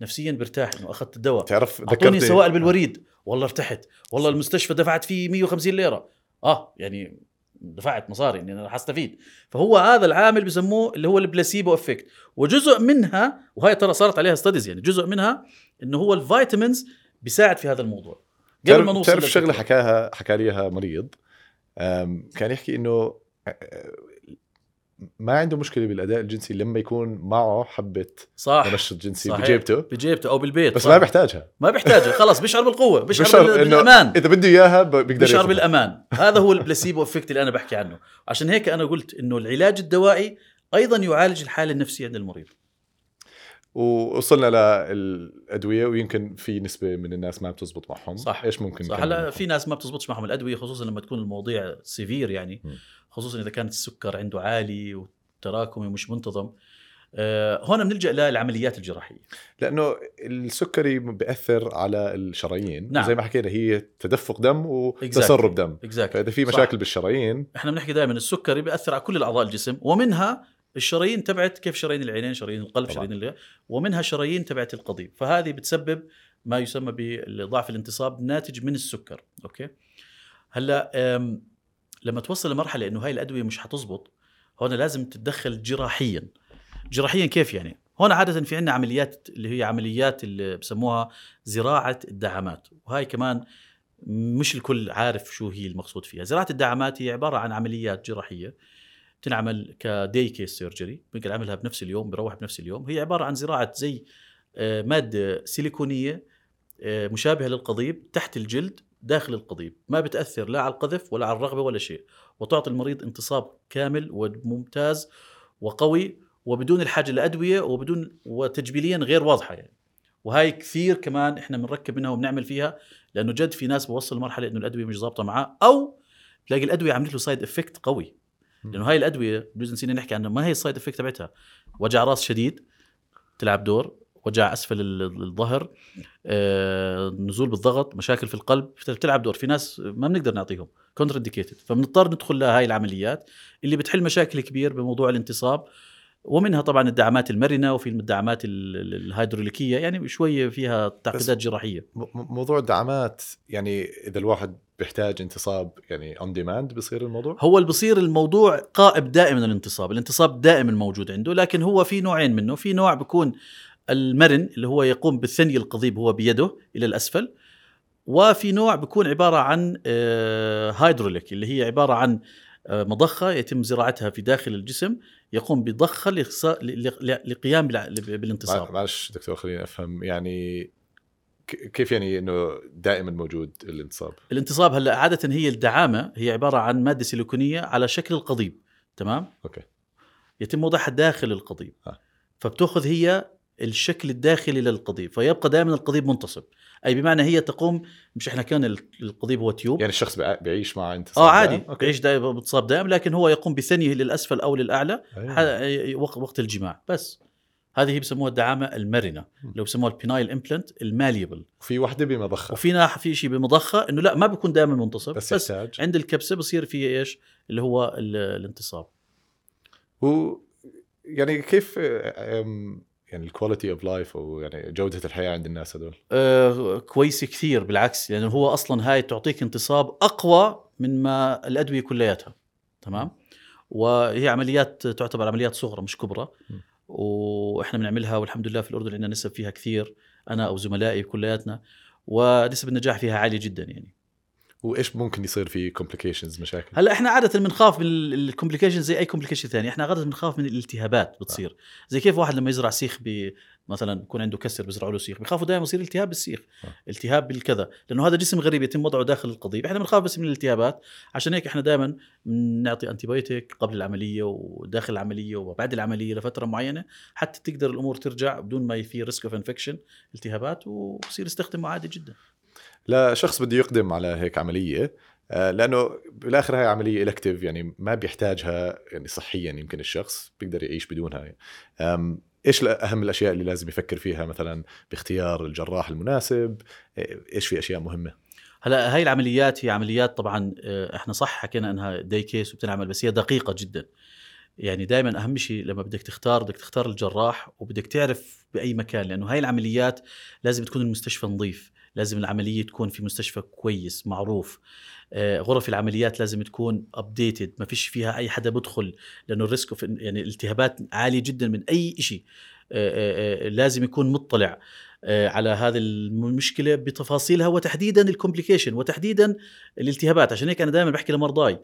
نفسيا برتاح إنه أخذت الدواء. تعرف أعطوني ذكرتني سوائل بالوريد. والله ارتحت. والله المستشفى دفعت فيه 150 ليرة. آه يعني دفعت مصاري إني أنا راح أستفيد. فهو هذا العامل بسموه اللي هو ال placebo effect. وجزء منها وهي ترى صارت عليها studies يعني جزء منها إنه هو ال vitamins بيساعد في هذا الموضوع. قبل ما نوصل تعرف شغلة. حكاها حكى لي اياها مريض كان يحكي إنه أه، ما عنده مشكلة بالأداء الجنسي لما يكون معه حبة صح منشط جنسي صحيح. بجيبته بجيبته أو بالبيت بس صح. ما بيحتاجها ما بيحتاجها خلاص بيشعر بالقوة بيشعر, إنه بالأمان إذا بده إياها بيقدر بيشعر. بالأمان هذا هو ال placebo effect اللي أنا بحكي عنه عشان هيك أنا قلت إنه العلاج الدوائي أيضا يعالج الحالة النفسية عند المريض ووصلنا للأدوية ويمكن في نسبة من الناس ما بتزبط معهم صح. إيش ممكن صح هلا؟ في ناس ما بتزبطش معهم الأدوية خصوصا لما تكون المواضيع severe يعني م. خصوصا إذا كانت السكر عنده عالي والتراكمي مش منتظم آه، هون بنلجأ للعمليات الجراحية لأنه السكري بيأثر على الشرايين نعم. زي ما حكينا هي تدفق دم وتسرب دم exactly فإذا في صح. مشاكل بالشرايين إحنا بنحكي دائما السكري بيأثر على كل الأعضاء الجسم ومنها الشرايين تبعت كيف شرايين العينين؟ شرايين القلب طبعاً. شرايين اللي ومنها شرايين تبعت القضيب. فهذه بتسبب ما يسمى بضعف الانتصاب ناتج من السكر. أوكي؟ هلأ لما توصل لمرحلة إنه هاي الأدوية مش حتزبط هون لازم تتدخل جراحيا. جراحيا كيف يعني؟ هون عادة في عندنا عمليات اللي هي عمليات اللي بسموها زراعة الدعامات. وهاي كمان مش الكل عارف شو هي المقصود فيها. زراعة الدعامات هي عبارة عن عمليات جراحية تنعمل ك day case surgery ممكن أعملها بنفس اليوم بروح بنفس اليوم. هي عبارة عن زراعة زي آه، مادة سيليكونية آه، مشابهة للقضيب تحت الجلد داخل القضيب. ما بتأثر لا على القذف ولا على الرغبة ولا شيء. وتعطي المريض انتصاب كامل وممتاز وقوي وبدون الحاجة لأدوية وبدون وتجميليا غير واضحة يعني. وهاي كثير كمان إحنا بنركب منها وبنعمل فيها لأنه جد في ناس بوصل لمرحلة إنه الأدوية مش ظابطة معاه أو تلاقي الأدوية عملت له side effect قوي. لأنه هاي الأدوية بجوز نسينا نحكي عنها ما هي ال side effect تبعتها. وجع راس شديد تلعب دور وجع أسفل ال- الظهر آه، نزول بالضغط مشاكل في القلب بتلعب دور. في ناس ما بنقدر نعطيهم contraindicated فبنضطر ندخل لها هاي العمليات اللي بتحل مشاكل كبير بموضوع الانتصاب. ومنها طبعا الدعامات المرنة وفي الدعامات ال- ال- الهيدروليكية يعني شوية فيها تعقيدات جراحية. موضوع الدعامات يعني إذا الواحد بيحتاج انتصاب يعني on demand بصير الموضوع؟ هو اللي بصير الموضوع قائب دائما الانتصاب الانتصاب دائما موجود عنده لكن هو في نوعين منه. في نوع بيكون المرن اللي هو يقوم بالثني القضيب هو بيده إلى الأسفل وفي نوع بيكون عبارة عن آه، هيدروليك اللي هي عبارة عن آه، مضخة يتم زراعتها في داخل الجسم يقوم بضخه لقيام مع- معلش دكتور خليني أفهم. يعني كيف يعني إنه دائما موجود الانتصاب؟ الانتصاب هلا عادة هي الدعامة هي عبارة عن مادة سيليكونية على شكل القضيب تمام؟ أوكي. يتم وضعها داخل القضيب. آه. فبتأخذ هي الشكل الداخلي للقضيب فيبقى دائما القضيب منتصب. أي بمعنى هي تقوم مش إحنا كان ال- القضيب هو tube. يعني الشخص بيع- بيعيش مع انتصاب آه عادي دائم؟ بيعيش دائما متصاب دائم لكن هو يقوم بثنيه للأسفل أو للأعلى أيوة. وقت الجماع. بس هذه هي بسموها الدعامة المرنة. لو بسموها ال penile implant ال malleable. في وحده بمضخة. وفينا في شيء بمضخة إنه لا ما بيكون دائما منتصب بس, بس, يحتاج. عند الكبسة بصير في إيش؟ اللي هو ال- الانتصاب. و يعني كيف يعني ال quality of life أو يعني جودة الحياة عند الناس هذول؟ آه كويسه كثير بالعكس. لأنه هو أصلا هاي تعطيك انتصاب أقوى من ما الأدوية كلياتها. تمام؟ وهي عمليات تعتبر عمليات صغرى مش كبرى. م. وإحنا بنعملها والحمد لله في الأردن عندنا نسب فيها كثير أنا أو زملائي كلياتنا ونسب النجاح فيها عالية جدا يعني. وإيش ممكن يصير في complications مشاكل؟ هلأ إحنا عادة بنخاف من ال complication زي أي complication ثاني. إحنا عادة بنخاف من الالتهابات بتصير. زي كيف واحد لما يزرع سيخ ب مثلا يكون عنده كسر بيزرعوا له سيخ. بيخافوا دائما يصير التهاب بالسيخ. آه. التهاب بالكذا. لأنه هذا جسم غريب يتم وضعه داخل القضيب. إحنا بنخاف بس من الالتهابات. عشان هيك إحنا دائما بنعطي antibiotic قبل العملية وداخل العملية وبعد العملية لفترة معينة حتى تقدر الأمور ترجع بدون ما في risk of infection التهابات وبصير يستخدمه عادي جدا. لشخص بده يقدم على هيك عملية آه، لأنه بالآخر هاي عملية elective يعني ما بيحتاجها يعني صحيا يمكن الشخص بيقدر يعيش بدونها. إيش أهم الأشياء اللي لازم يفكر فيها مثلا باختيار الجراح المناسب؟ إيه- إيش في أشياء مهمة؟ هلا هاي العمليات هي عمليات طبعا آه، إحنا صح حكينا إنها day case وبتنعمل بس هي دقيقة جدا. يعني دائما أهم شيء لما بدك تختار بدك تختار الجراح وبدك تعرف بأي مكان لأنه هاي العمليات لازم تكون المستشفى نظيف. لازم العملية تكون في مستشفى كويس معروف. آه، غرف العمليات لازم تكون updated ما فيش فيها أي حدا بدخل لأنه ال risk يعني الالتهابات عالية جدا من أي شيء لازم يكون مطلع آه، على هذه المشكلة بتفاصيلها وتحديدا ال complication وتحديدا الالتهابات. عشان هيك أنا دائما بحكي لمرضاي.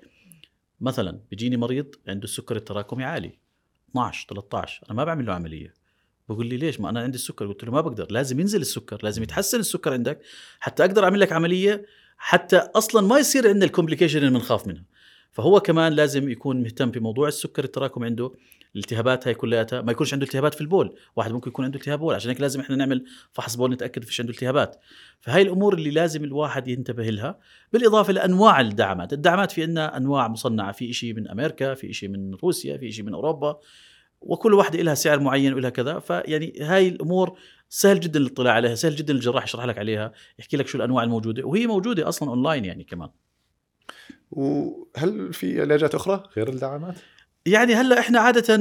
مثلا بيجيني مريض عنده السكر التراكمي عالي 12 13 أنا ما بعمل له عملية. بقول لي ليش ما أنا عندي السكر؟ قلت له ما بقدر لازم ينزل السكر لازم يتحسن السكر عندك حتى أقدر أعمل لك عملية حتى أصلا ما يصير عندنا ال complication اللي بنخاف منها فهو كمان لازم يكون مهتم بموضوع السكر التراكمي عنده الالتهابات هاي كلياتها ما يكونش عنده التهابات في البول واحد ممكن يكون عنده التهاب بول عشان هيك لازم إحنا نعمل فحص بول نتأكد فيش عنده التهابات. فهاي الأمور اللي لازم الواحد ينتبه لها بالإضافة لأنواع الدعمات الدعمات في عندنا أنواع مصنعة في شيء من أمريكا في شيء من روسيا في شيء من أوروبا. وكل واحدة لها سعر معين ولها كذا. فيعني هاي الأمور سهل جدا الاطلاع عليها سهل جدا الجراح يشرح لك عليها يحكي لك شو الأنواع الموجودة وهي موجودة أصلا أونلاين يعني كمان. وهل في علاجات أخرى غير الدعامات؟ يعني هلأ إحنا عادة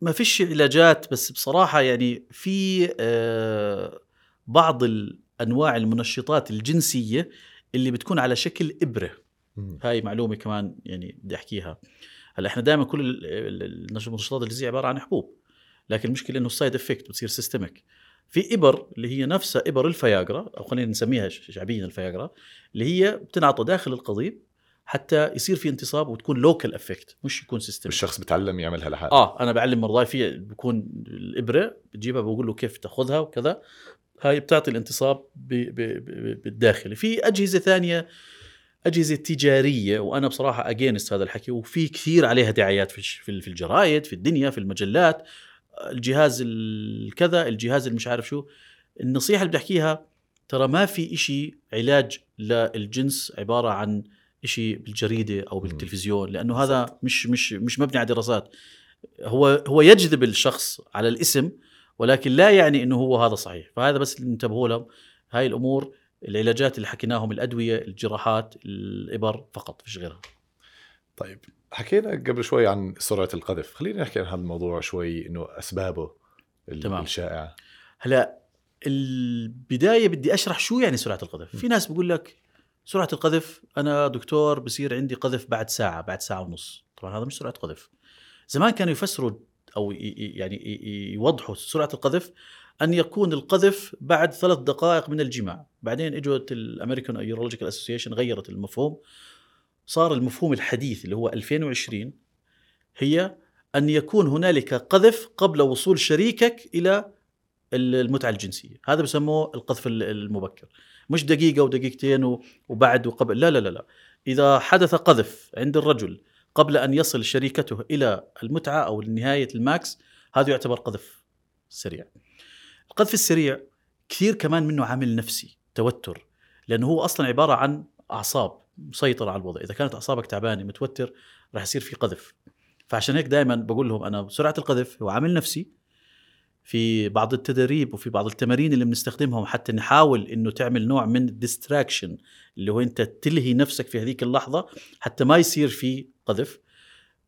ما فيش علاجات بس بصراحة يعني في أه، بعض الأنواع المنشطات الجنسية اللي بتكون على شكل إبرة. هاي معلومة كمان يعني بدي أحكيها. هلا إحنا دائما كل ال- ال- النشاطات الغذائيه عبارة عن حبوب لكن المشكلة إنه ال side effect بتصير systemic في إبر اللي هي نفسها إبر الفياجرا أو خلينا نسميها شعبيا الفياجرا اللي هي بتنعطى داخل القضيب حتى يصير في انتصاب وتكون local effect مش يكون systemic الشخص بتعلم يعملها لحاله. آه أنا بعلم مرضاي في بكون الإبرة بتجيبها بقول له كيف تأخذها وكذا هاي بتعطي الانتصاب بالداخل في أجهزة ثانية أجهزة تجارية وأنا بصراحة اجينست هذا الحكي وفي كثير عليها دعايات في في الجرايد في الدنيا في المجلات الجهاز الكذا الجهاز المش عارف شو. النصيحة اللي بدي أحكيها ترى ما في إشي علاج للجنس عبارة عن إشي بالجريدة أو بالتلفزيون لأنه هذا مش مش مش مبني على دراسات. هو هو يجذب الشخص على الاسم ولكن لا يعني إنه هو هذا صحيح. فهذا بس اللي انتبهوا له. هاي الأمور العلاجات اللي حكيناهم الأدوية الجراحات الإبر فقط فيش غيرها. طيب حكينا قبل شوي عن سرعة القذف. خلينا نحكي عن هذا الموضوع شوي إنه أسبابه تمام. الشائعة. هلا البداية بدي أشرح شو يعني سرعة القذف. في ناس بيقول لك سرعة القذف أنا دكتور بصير عندي قذف بعد ساعة بعد ساعة ونص. طبعا هذا مش سرعة قذف. زمان كانوا يفسروا أو يعني يوضحوا سرعة القذف أن يكون القذف بعد ثلاث دقائق من الجماع. بعدين إجت ال American Urological Association غيرت المفهوم. صار المفهوم الحديث اللي هو 2020 هي أن يكون هنالك قذف قبل وصول شريكك إلى المتعة الجنسية. هذا بسموه القذف ال- المبكر. مش دقيقة ودقيقتين وبعد وقبل. لا لا لا لا. إذا حدث قذف عند الرجل قبل أن يصل شريكته إلى المتعة أو نهاية ال max هذا يعتبر قذف سريع. القذف السريع كثير كمان منه عامل نفسي توتر. لأنه هو أصلا عبارة عن أعصاب مسيطرة على الوضع. إذا كانت أعصابك تعبانة متوتر راح يصير في قذف. فعشان هيك دائما بقول لهم أنا سرعة القذف هو عامل نفسي. في بعض التدريب وفي بعض التمارين اللي بنستخدمهم حتى نحاول إنه تعمل نوع من ال distraction اللي هو أنت تلهي نفسك في هذيك اللحظة حتى ما يصير في قذف.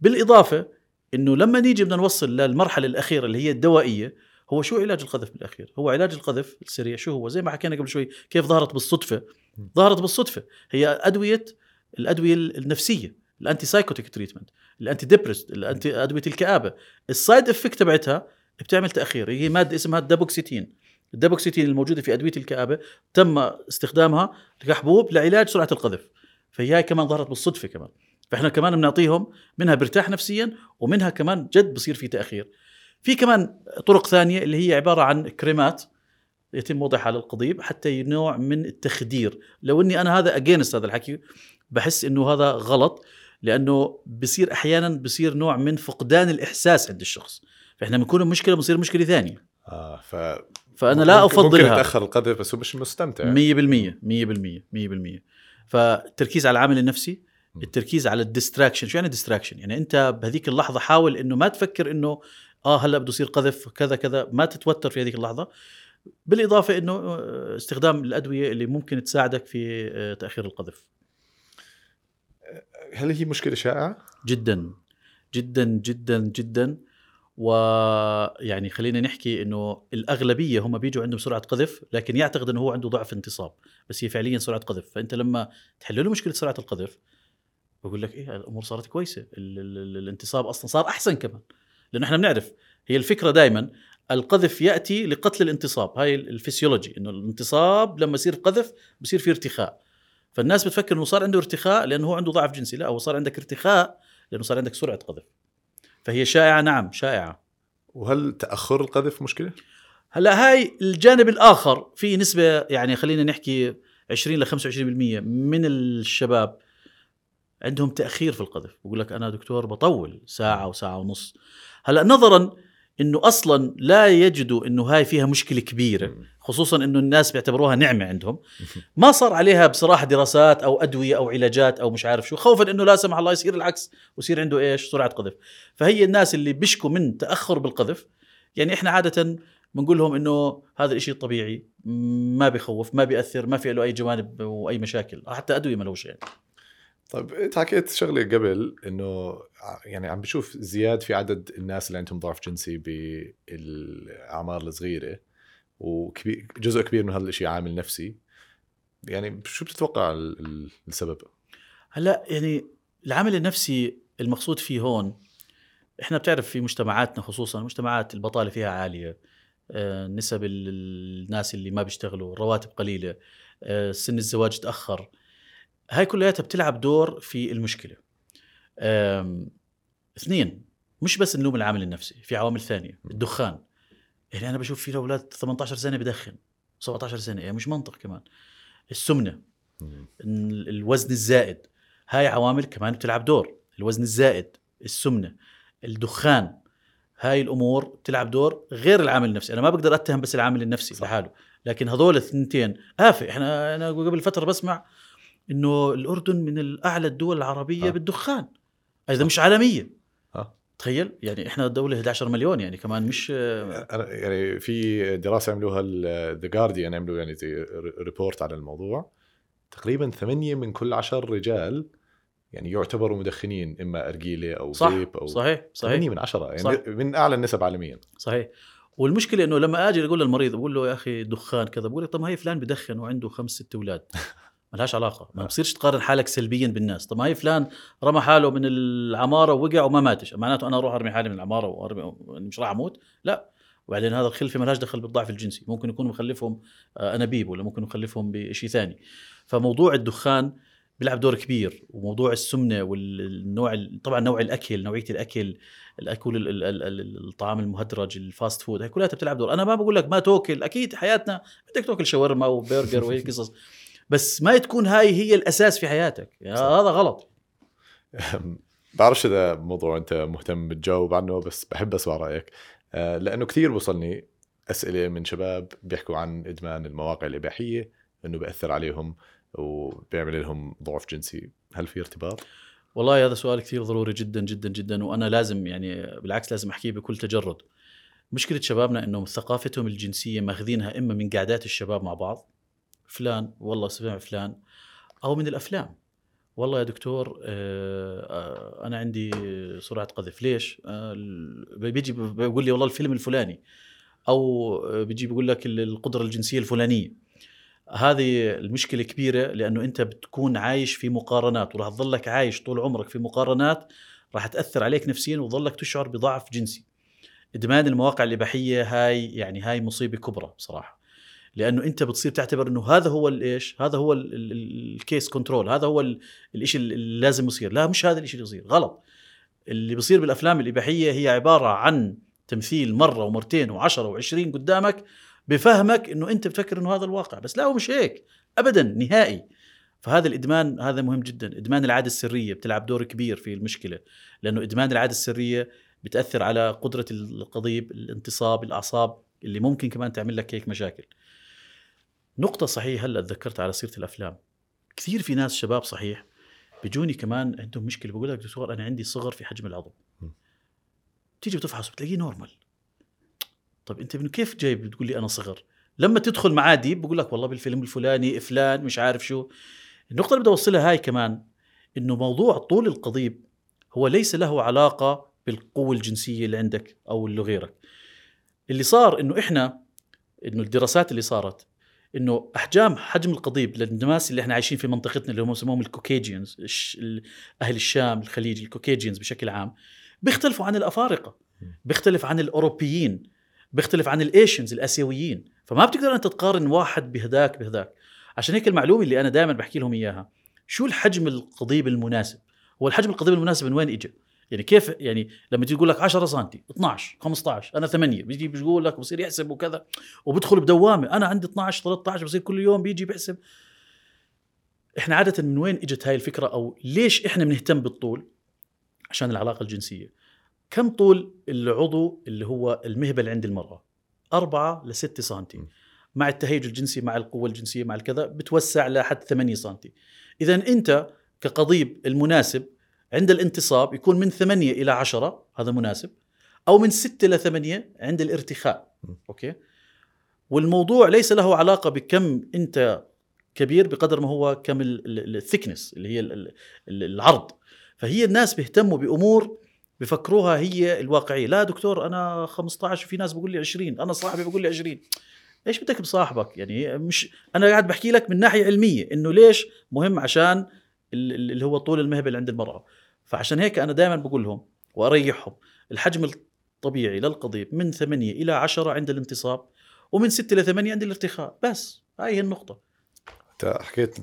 بالإضافة إنه لما نيجي بدنا نوصل للمرحلة الأخيرة اللي هي الدوائية هو شو علاج القذف بالأخير؟ هو علاج القذف السريع شو هو؟ زي ما حكينا قبل شوي كيف ظهرت بالصدفة؟ ظهرت بالصدفة. هي أدوية الأدوية النفسية ال antipsychotic treatment ال antidepressant ال anti ادويه الكابه ال side effect تبعتها بتعمل تأخير. هي مادة اسمها ال dapoxetine الدابوكسيتين الموجودة في أدوية الكابه تم استخدامها كحبوب لعلاج سرعة القذف. فهي هاي كمان ظهرت بالصدفة كمان. فإحنا كمان بنعطيهم منها بيرتاح نفسيا ومنها كمان جد بصير في تأخير. في كمان طرق ثانية اللي هي عبارة عن كريمات يتم وضعها على القضيب حتى نوع من التخدير. لو إني أنا هذا اجينست هذا الحكي بحس إنه هذا غلط لأنه بصير أحيانا بصير نوع من فقدان الإحساس عند الشخص. فإحنا بنكون مشكله بصير مشكلة ثانية. آه ف فأنا لا ممكن- ممكن افضلها يتأخر القذف بس هو مش مستمتع. 100% 100% 100% فالتركيز على العامل النفسي. التركيز على ال distraction. شو يعني distraction يعني أنت بهذيك اللحظة حاول إنه ما تفكر إنه آه هلأ بده يصير قذف كذا كذا. ما تتوتر في هذيك اللحظة. بالإضافة إنه آه، استخدام الأدوية اللي ممكن تساعدك في آه، تأخير القذف. هل هي مشكلة شائعة؟ جدا. جدا جدا جدا. ويعني خلينا نحكي إنه الأغلبية هم بيجوا عندهم سرعة قذف لكن يعتقد إنه هو عنده ضعف انتصاب. بس هي فعليا سرعة قذف. فأنت لما تحل له مشكلة سرعة القذف بقول لك إيه الأمور صارت كويسة. ال- ال- ال- الانتصاب أصلا صار أحسن كمان. لأنه إحنا بنعرف هي الفكرة دائما القذف يأتي لقتل الانتصاب. هاي الفسيولوجي إنه الانتصاب لما يصير قذف بصير في ارتخاء. فالناس بتفكر إنه صار عنده ارتخاء لأنه هو عنده ضعف جنسي لا هو صار عندك ارتخاء لأنه صار عندك سرعة قذف. فهي شائعة نعم شائعة. وهل تأخر القذف مشكلة؟ هلأ هاي الجانب الآخر في نسبة يعني خلينا نحكي 20 ل 25% من الشباب عندهم تأخير في القذف. بقول لك أنا دكتور بطول ساعة وساعة ونص. هلا نظرا إنه أصلا لا يجدوا إنه هاي فيها مشكلة كبيرة خصوصا إنه الناس بيعتبروها نعمة عندهم. ما صار عليها بصراحة دراسات أو أدوية أو علاجات أو مش عارف شو خوفا إنه لا سمح الله يصير العكس ويصير عنده إيش؟ سرعة قذف. فهي الناس اللي بيشكوا من تأخر بالقذف يعني إحنا عادة بنقول لهم إنه هذا الشيء طبيعي ما بيخوف ما بيأثر ما في له أي جوانب وأي مشاكل حتى أدوية ملوش يعني. طيب انت حكيت شغلة قبل إنه ع- يعني عم بشوف زياد في عدد الناس اللي عندهم ضعف جنسي بالأعمار الصغيرة وجزء كبير من هذا الشيء عامل نفسي. يعني شو بتتوقع ال- ال- السبب؟ هلأ يعني العامل النفسي المقصود فيه هون إحنا بتعرف في مجتمعاتنا خصوصا مجتمعات البطالة فيها عالية. آه، نسب ال- الناس اللي ما بيشتغلوا الرواتب قليلة. آه، سن الزواج تأخر. هاي كلياتها بتلعب دور في المشكلة. اثنين مش بس نلوم العامل النفسي في عوامل ثانية الدخان. يعني أنا بشوف في أولاد 18 سنة بدخن 17 سنة يعني مش منطق كمان. السمنة ال- الوزن الزائد هاي عوامل كمان بتلعب دور. الوزن الزائد السمنة الدخان هاي الأمور بتلعب دور غير العامل النفسي. أنا ما بقدر أتهم بس العامل النفسي صح. لحاله لكن هذول الثنتين آفة إحنا أنا قبل فترة بسمع إنه الأردن من الأعلى الدول العربية آه. بالدخان إذا صح. مش عالمية آه. تخيل يعني إحنا دولة 11 مليون يعني كمان مش أنا يعني في دراسة عملوها The Guardian عملوا يعني report على الموضوع تقريبا ثمانية من كل عشر رجال يعني يعتبروا مدخنين إما أرجيلة أو صح فيب أو صحيح صحيح ثمانية من عشرة يعني صح. من أعلى النسب عالميا صحيح والمشكلة إنه لما آجي أقول للمريض بقول له يا أخي دخان كذا بقول لك طب ما هي فلان بدخن وعنده خمس ست أولاد ما لهاش علاقة. ما آه. بصيرش تقارن حالك سلبيا بالناس. طب ما هي فلان رمى حاله من العمارة ووقع وما ماتش. معناته أنا أروح أرمي حالي من العمارة وأرمي مش راح أموت؟ لا. وبعدين هذا الخلفه ما لهاش دخل بالضعف الجنسي. ممكن يكون مخلفهم آه، انابيب ولا ممكن مخلفهم بشيء ثاني. فموضوع الدخان بيلعب دور كبير. وموضوع السمنة والنوع طبعا نوع الأكل نوعية الأكل الأكل ال- ال- ال- ال- الطعام المهدرج ال fast food هي كلها بتلعب دور. أنا ما بقول لك ما تأكل. أكيد حياتنا بدك تأكل شاورما وبرجر وهي قصص. بس ما تكون هاي هي الأساس في حياتك. يعني. هذا غلط. بعرفش إذا موضوع أنت مهتم بتجاوب عنه بس بحب أسمع رأيك. آه، لأنه كثير بوصلني أسئلة من شباب بيحكوا عن إدمان المواقع الإباحية إنه بياثر عليهم وبيعمل لهم ضعف جنسي. هل في ارتباط؟ والله هذا سؤال كثير ضروري جدا جدا جدا وأنا لازم يعني بالعكس لازم أحكيه بكل تجرد. مشكلة شبابنا إنه ثقافتهم الجنسية ماخذينها إما من قعدات الشباب مع بعض فلان والله سمع فلان. أو من الأفلام. والله يا دكتور آه، أنا عندي سرعه قذف. ليش؟ آه، بيجي بيقول لي والله الفيلم الفلاني. أو بيجي بيقول لك ال- القدرة الجنسية الفلانية. هذه المشكلة كبيرة لأنه أنت بتكون عايش في مقارنات وراح تظلك عايش طول عمرك في مقارنات راح تأثر عليك نفسيا وتظلك تشعر بضعف جنسي. إدمان المواقع الإباحية هاي يعني هاي مصيبة كبرى بصراحة. لأنه أنت بتصير تعتبر إنه هذا هو الايش هذا هو ال- ال- ال- الكيس كنترول هذا هو ال- الإشي اللي لازم يصير. لا مش هذا الإشي اللي يصير غلط. اللي بيصير بالأفلام الإباحية هي عبارة عن تمثيل مرة ومرتين وعشرة وعشرين قدامك بفهمك إنه أنت بتفكر إنه هذا الواقع. بس لا هو مش هيك. ابدا نهائي. فهذا الإدمان هذا مهم جدا. إدمان العادة السرية بتلعب دور كبير في المشكلة لأنه إدمان العادة السرية بتأثر على قدرة القضيب الانتصاب الأعصاب اللي ممكن كمان تعمل لك هيك مشاكل. نقطة صحيح هلأ تذكرت على سيرة الأفلام. كثير في ناس شباب صحيح بيجوني كمان عندهم مشكلة بقول لك دكتور أنا عندي صغر في حجم العضو م. تيجي بتفحص بتلاقيه normal طب أنت من كيف جاي بتقول لي أنا صغر؟ لما تدخل معاه deep بقول لك والله بالفيلم الفلاني فلان مش عارف شو. النقطة اللي بدي أوصلها هاي كمان إنه موضوع طول القضيب هو ليس له علاقة بالقوة الجنسية اللي عندك أو اللي غيرك. اللي صار إنه إحنا إنه الدراسات اللي صارت إنه أحجام حجم القضيب للناس اللي إحنا عايشين في منطقتنا اللي هم يسموهم ال Caucasians الش- ال- أهل الشام الخليج ال Caucasians بشكل عام بيختلفوا عن الأفارقة بيختلف عن الأوروبيين بيختلف عن ال Asians الآسيويين فما بتقدر أنت تقارن واحد بهداك بهداك عشان هيك المعلومة اللي أنا دائما بحكي لهم إياها شو الحجم القضيب المناسب؟ هو الحجم القضيب المناسب من وين اجى يعني كيف يعني لما تيجي تقول لك 10 سم 12 15 أنا 8 بيجي بيقول لك بصير يحسب وكذا وبدخل بدوامة أنا عندي 12 13 بصير كل يوم بيجي بيحسب. إحنا عادة من وين إجت هاي الفكرة؟ أو ليش إحنا بنهتم بالطول؟ عشان العلاقة الجنسية. كم طول العضو اللي هو المهبل عند المرأة؟ أربعة لستة سنتي. م. مع التهيج الجنسي مع القوة الجنسية مع الكذا بتوسع لحد 8 سنتي. إذا أنت كقضيب المناسب عند الانتصاب يكون من 8 إلى 10 هذا مناسب أو من 6 إلى 8 عند الارتخاء م. أوكي؟ والموضوع ليس له علاقة بكم أنت كبير بقدر ما هو كم الثكنس اللي هي ال- ال- ال- العرض. فهي الناس بيهتموا بأمور بفكروها هي الواقعية. لا دكتور أنا 15 وفي ناس بيقول لي 20 أنا صاحبي بيقول لي 20 ليش بدك بصاحبك؟ يعني مش أنا قاعد بحكي لك من ناحية علمية إنه ليش مهم عشان ال- ال- اللي هو طول المهبل عند المرأة. فعشان هيك أنا دائما بقول لهم وأريحهم الحجم الطبيعي للقضيب من 8 إلى 10 عند الانتصاب ومن 6 ل 8 عند الارتخاء بس هاي هي النقطة أنت حكيت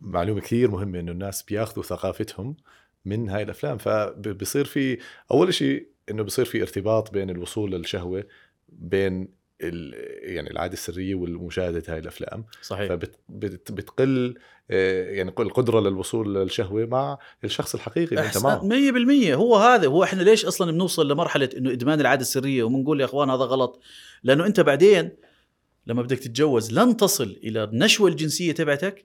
معلومة كثير مهمة إنه الناس بياخذوا ثقافتهم من هاي الأفلام فبصير في أول شيء إنه بصير في ارتباط بين الوصول للشهوة بين. يعني العادة السرية ومشاهده هاي الأفلام. صحيح. فبتقل يعني القدره للوصول للشهوة مع الشخص الحقيقي اللي انت معه 100% هو هذا هو إحنا ليش أصلا بنوصل لمرحلة إنه إدمان العادة السرية وبنقول يا إخوان هذا غلط؟ لأنه أنت بعدين لما بدك تتجوز لن تصل إلى النشوة الجنسية تبعتك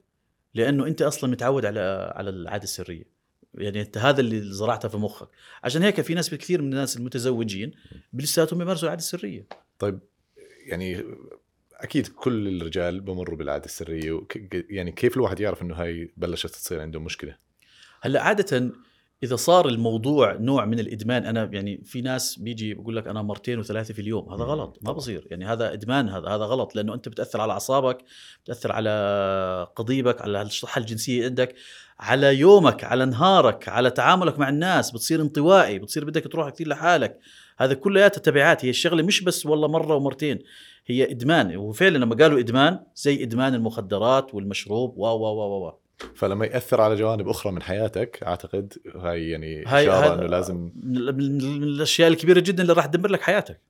لأنه أنت أصلا متعود على على العادة السرية. يعني أنت هذا اللي زرعته في مخك. عشان هيك في ناس كثير من الناس المتزوجين لساتهم يمارسوا العادة السرية. طيب يعني أكيد كل الرجال بمروا بالعادة السرية. يعني كيف الواحد يعرف إنه هاي بلشت تصير عنده مشكلة؟ هلأ عادة إذا صار الموضوع نوع من الإدمان أنا يعني في ناس بيجي بقول لك أنا مرتين وثلاثة في اليوم هذا غلط ما بصير يعني هذا إدمان هذا هذا غلط لأنه أنت بتأثر على أعصابك بتأثر على قضيبك على الصحة الجنسية عندك على يومك على نهارك على تعاملك مع الناس بتصير انطوائي بتصير بدك تروح كثير لحالك. هذا كلياتها تبعات هي الشغلة مش بس والله مرة ومرتين هي إدمان وفعلا لما قالوا إدمان زي إدمان المخدرات والمشروب و و و و فلما يأثر على جوانب أخرى من حياتك أعتقد هاي يعني هاي إشارة إنه لازم من الأشياء الكبيرة جدا اللي راح تدمر لك حياتك.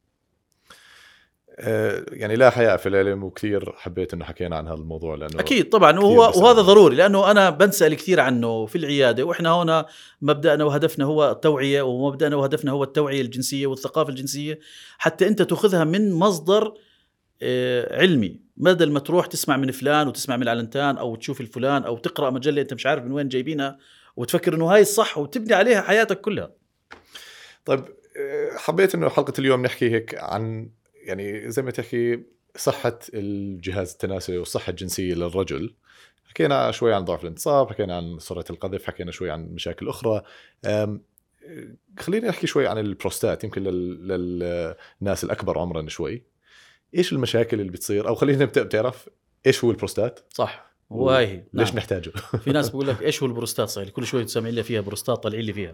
يعني لا حياء في العلم وكثير حبيت إنه حكينا عن هذا الموضوع لأنه أكيد طبعا وهو وهذا ضروري لأنه أنا بنسأل كثير عنه في العيادة وإحنا هنا مبدأنا وهدفنا هو التوعية ومبدأنا وهدفنا هو التوعية الجنسية والثقافة الجنسية حتى أنت تأخذها من مصدر علمي. بدل ما تروح تسمع من فلان وتسمع من العلنتان أو تشوف الفلان أو تقرأ مجلة أنت مش عارف من وين جايبينها وتفكر إنه هاي الصح وتبني عليها حياتك كلها. طيب حبيت إنه حلقة اليوم نحكي هيك عن يعني زي ما تحكي صحة الجهاز التناسلي والصحة الجنسية للرجل حكينا شوي عن ضعف الانتصاب حكينا عن سرعة القذف حكينا شوي عن مشاكل أخرى. خلينا نحكي شوي عن البروستات يمكن للناس الأكبر عمرا شوي. إيش المشاكل اللي بتصير؟ أو خلينا نبدأ بتعرف إيش هو البروستات؟ صح. هو هي ليش نعم. نحتاجه؟ في ناس بقول لك إيش هو البروستات؟ صحيح كل شوي سامعين لي فيها بروستات طالعين لي فيها.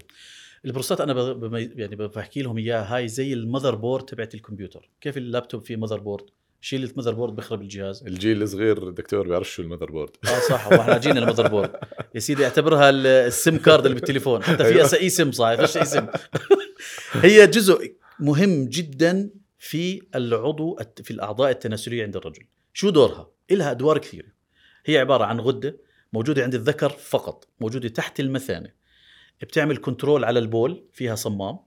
البروستات أنا. يعني بحكي لهم إياها هاي زي ال motherboard تبعت الكمبيوتر. كيف اللابتوب فيه motherboard شيل ال motherboard بيخرب الجهاز. الجيل الصغير دكتور بيعرف شو ال motherboard آه صح وإحنا جينا المذر بورد يا سيدي اعتبرها ال SIM card اللي بالتليفون. حتى في eSIM صحيح فيش eSIM هي جزء مهم جدا في العضو في الأعضاء التناسلية عند الرجل. شو دورها؟ لها أدوار كثيرة. هي عبارة عن غدة موجودة عند الذكر فقط موجودة تحت المثانة. بتعمل control على البول فيها صمام.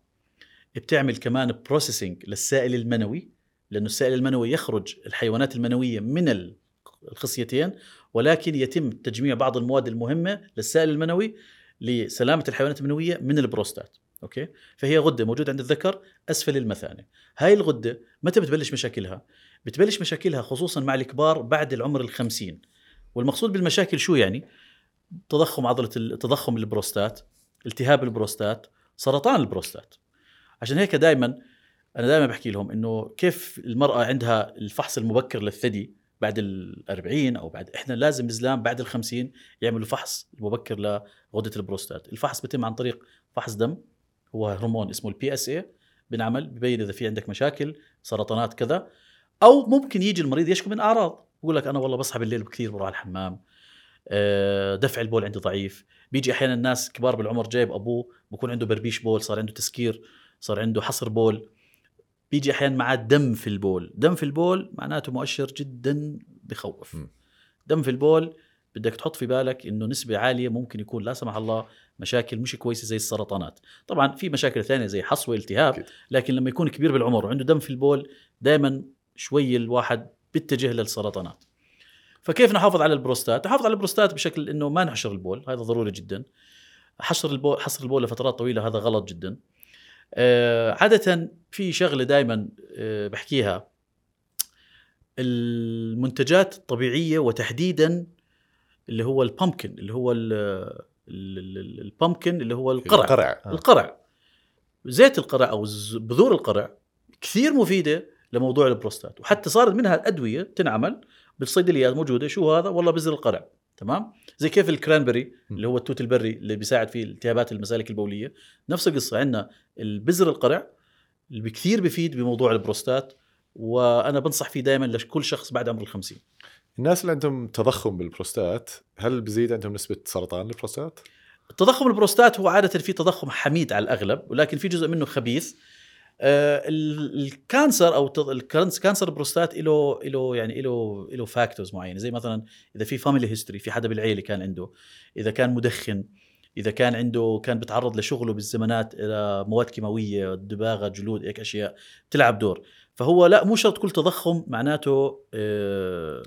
بتعمل كمان processing للسائل المنوي لأنه السائل المنوي يخرج الحيوانات المنوية من الخصيتين ولكن يتم تجميع بعض المواد المهمة للسائل المنوي لسلامة الحيوانات المنوية من البروستات. okay؟ فهي غدة موجودة عند الذكر أسفل المثانة. هاي الغدة متى بتبلش مشاكلها؟ بتبلش مشاكلها خصوصا مع الكبار بعد العمر الخمسين. والمقصود بالمشاكل شو يعني؟ تضخم عضلة تضخم البروستات. التهاب البروستات سرطان البروستات. عشان هيك دائما أنا دائما بحكي لهم إنه كيف المرأة عندها الفحص المبكر للثدي بعد ال40 أو بعد إحنا لازم الزلام بعد ال50 يعملوا فحص مبكر لغدة البروستات. الفحص بيتم عن طريق فحص دم هو هرمون اسمه ال PSA بنعمل ببين إذا في عندك مشاكل سرطانات كذا أو ممكن يجي المريض يشكو من أعراض يقول لك أنا والله بصحى بالليل كثير بروح على الحمام دفع البول عندي ضعيف. بيجي أحيانا الناس كبار بالعمر جايب أبوه بكون عنده بربيش بول صار عنده تسكير صار عنده حصر بول. بيجي أحيانا معاه دم في البول. دم في البول معناته مؤشر جدا بخوف. دم في البول بدك تحط في بالك إنه نسبة عالية ممكن يكون لا سمح الله مشاكل مش كويسة زي السرطانات. طبعا في مشاكل ثانية زي حصوة التهاب لكن لما يكون كبير بالعمر وعنده دم في البول دائما شوي الواحد بيتجه للسرطانات. فكيف نحافظ على البروستات؟ نحافظ على البروستات بشكل إنه ما نحشر البول هذا ضروري جدا. حشر البول حصر البول لفترات طويلة هذا غلط جدا. آه عادة في شغلة دائما آه بحكيها. المنتجات الطبيعية وتحديدا اللي هو ال pumpkin اللي هو ال pumpkin اللي هو القرع. القرع. القرع. زيت القرع أو بذور القرع كثير مفيدة لموضوع البروستات وحتى صارت منها أدوية تنعمل بالصيدليات موجودة. شو هذا؟ والله بذر القرع تمام؟ زي كيف ال cranberry اللي هو التوت البري اللي بيساعد في التهابات المسالك البولية. نفس القصة عندنا البذر القرع اللي كثير بفيد بموضوع البروستات وأنا بنصح فيه دائما لكل شخص بعد عمر الخمسين. الناس اللي عندهم تضخم بالبروستات هل بزيد عندهم نسبة سرطان البروستات؟ التضخم البروستات هو عادة في تضخم حميد على الأغلب ولكن في جزء منه خبيث ال cancer أو التض- ال canc- cancer البروستات له له يعني له له factors معينة. زي مثلا إذا في family history في حدا بالعيلة كان عنده. إذا كان مدخن إذا كان عنده كان بتعرض لشغله بالزمانات إلى مواد كيماوية دباغة جلود هيك أشياء بتلعب دور. فهو لا مو شرط كل تضخم معناته آه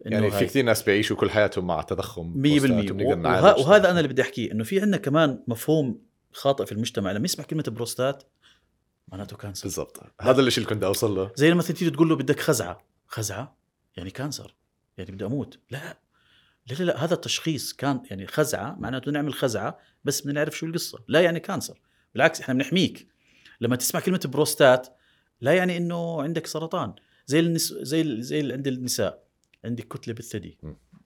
يعني في. كثير ناس بيعيشوا كل حياتهم مع تضخم 100% بروستات وبنقدر وه- نعالج وهذا أنا اللي بدي أحكيه إنه في عندنا كمان مفهوم خاطئ في المجتمع. لما يسمع كلمة بروستات معناته cancer بالضبط. هذا الشيء اللي كنت أوصل له. زي لما تيجي تقول له بدك خزعة. خزعة يعني cancer يعني بدي أموت. لا. لا لا, لا هذا التشخيص كان يعني خزعة معناته نعمل خزعة بس بدنا نعرف شو القصة. لا يعني cancer بالعكس إحنا بنحميك. لما تسمع كلمة بروستات لا يعني إنه عندك سرطان. زي النس... زي ال- زي اللي عند النساء. عندك كتلة بالثدي.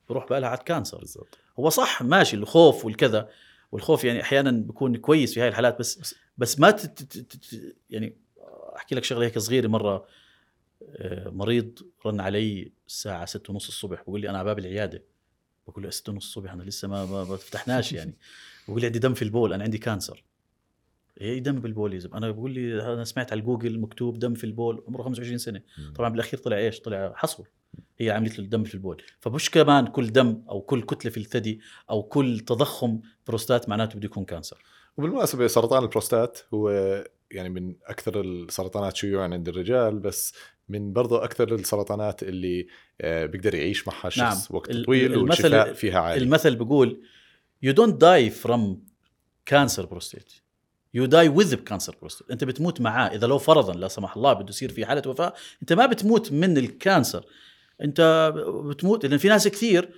بروح بقى لها على cancer بالضبط. هو صح ماشي الخوف والكذا. والخوف يعني أحيانا بيكون كويس في هاي الحالات بس بس ما تت يعني أحكي لك شغلة هيك صغيرة مرة آه، مريض رن علي الساعة ستة ونص الصبح بقول لي أنا على باب العيادة. بقول له ستة ونص الصبح أنا لسه ما ما ما فتحناش يعني. بقول لي عندي دم في البول أنا عندي cancer. إيه دم بالبول يا زلمة؟ أنا بقول لي أنا سمعت على جوجل مكتوب دم في البول عمره 25 سنة. طبعا بالأخير طلع إيش؟ طلع حصوة. هي عملت له الدم في البول. فمش كمان كل دم أو كل كتلة في الثدي أو كل تضخم بروستات معناته بده يكون cancer. وبالمناسبة سرطان البروستات هو يعني من أكثر السرطانات شيوعا عند الرجال بس من برضه أكثر السرطانات اللي آه، بيقدر يعيش معها الشخص نعم. وقت طويل المثل- والشفاء فيها عالي. المثل بيقول you don't die from cancer prostate. You die with cancer prostate. أنت بتموت معاه. إذا لو فرضا لا سمح الله بده يصير في حالة وفاة أنت ما بتموت من ال cancer. انت بتموت. لأن في ناس كثير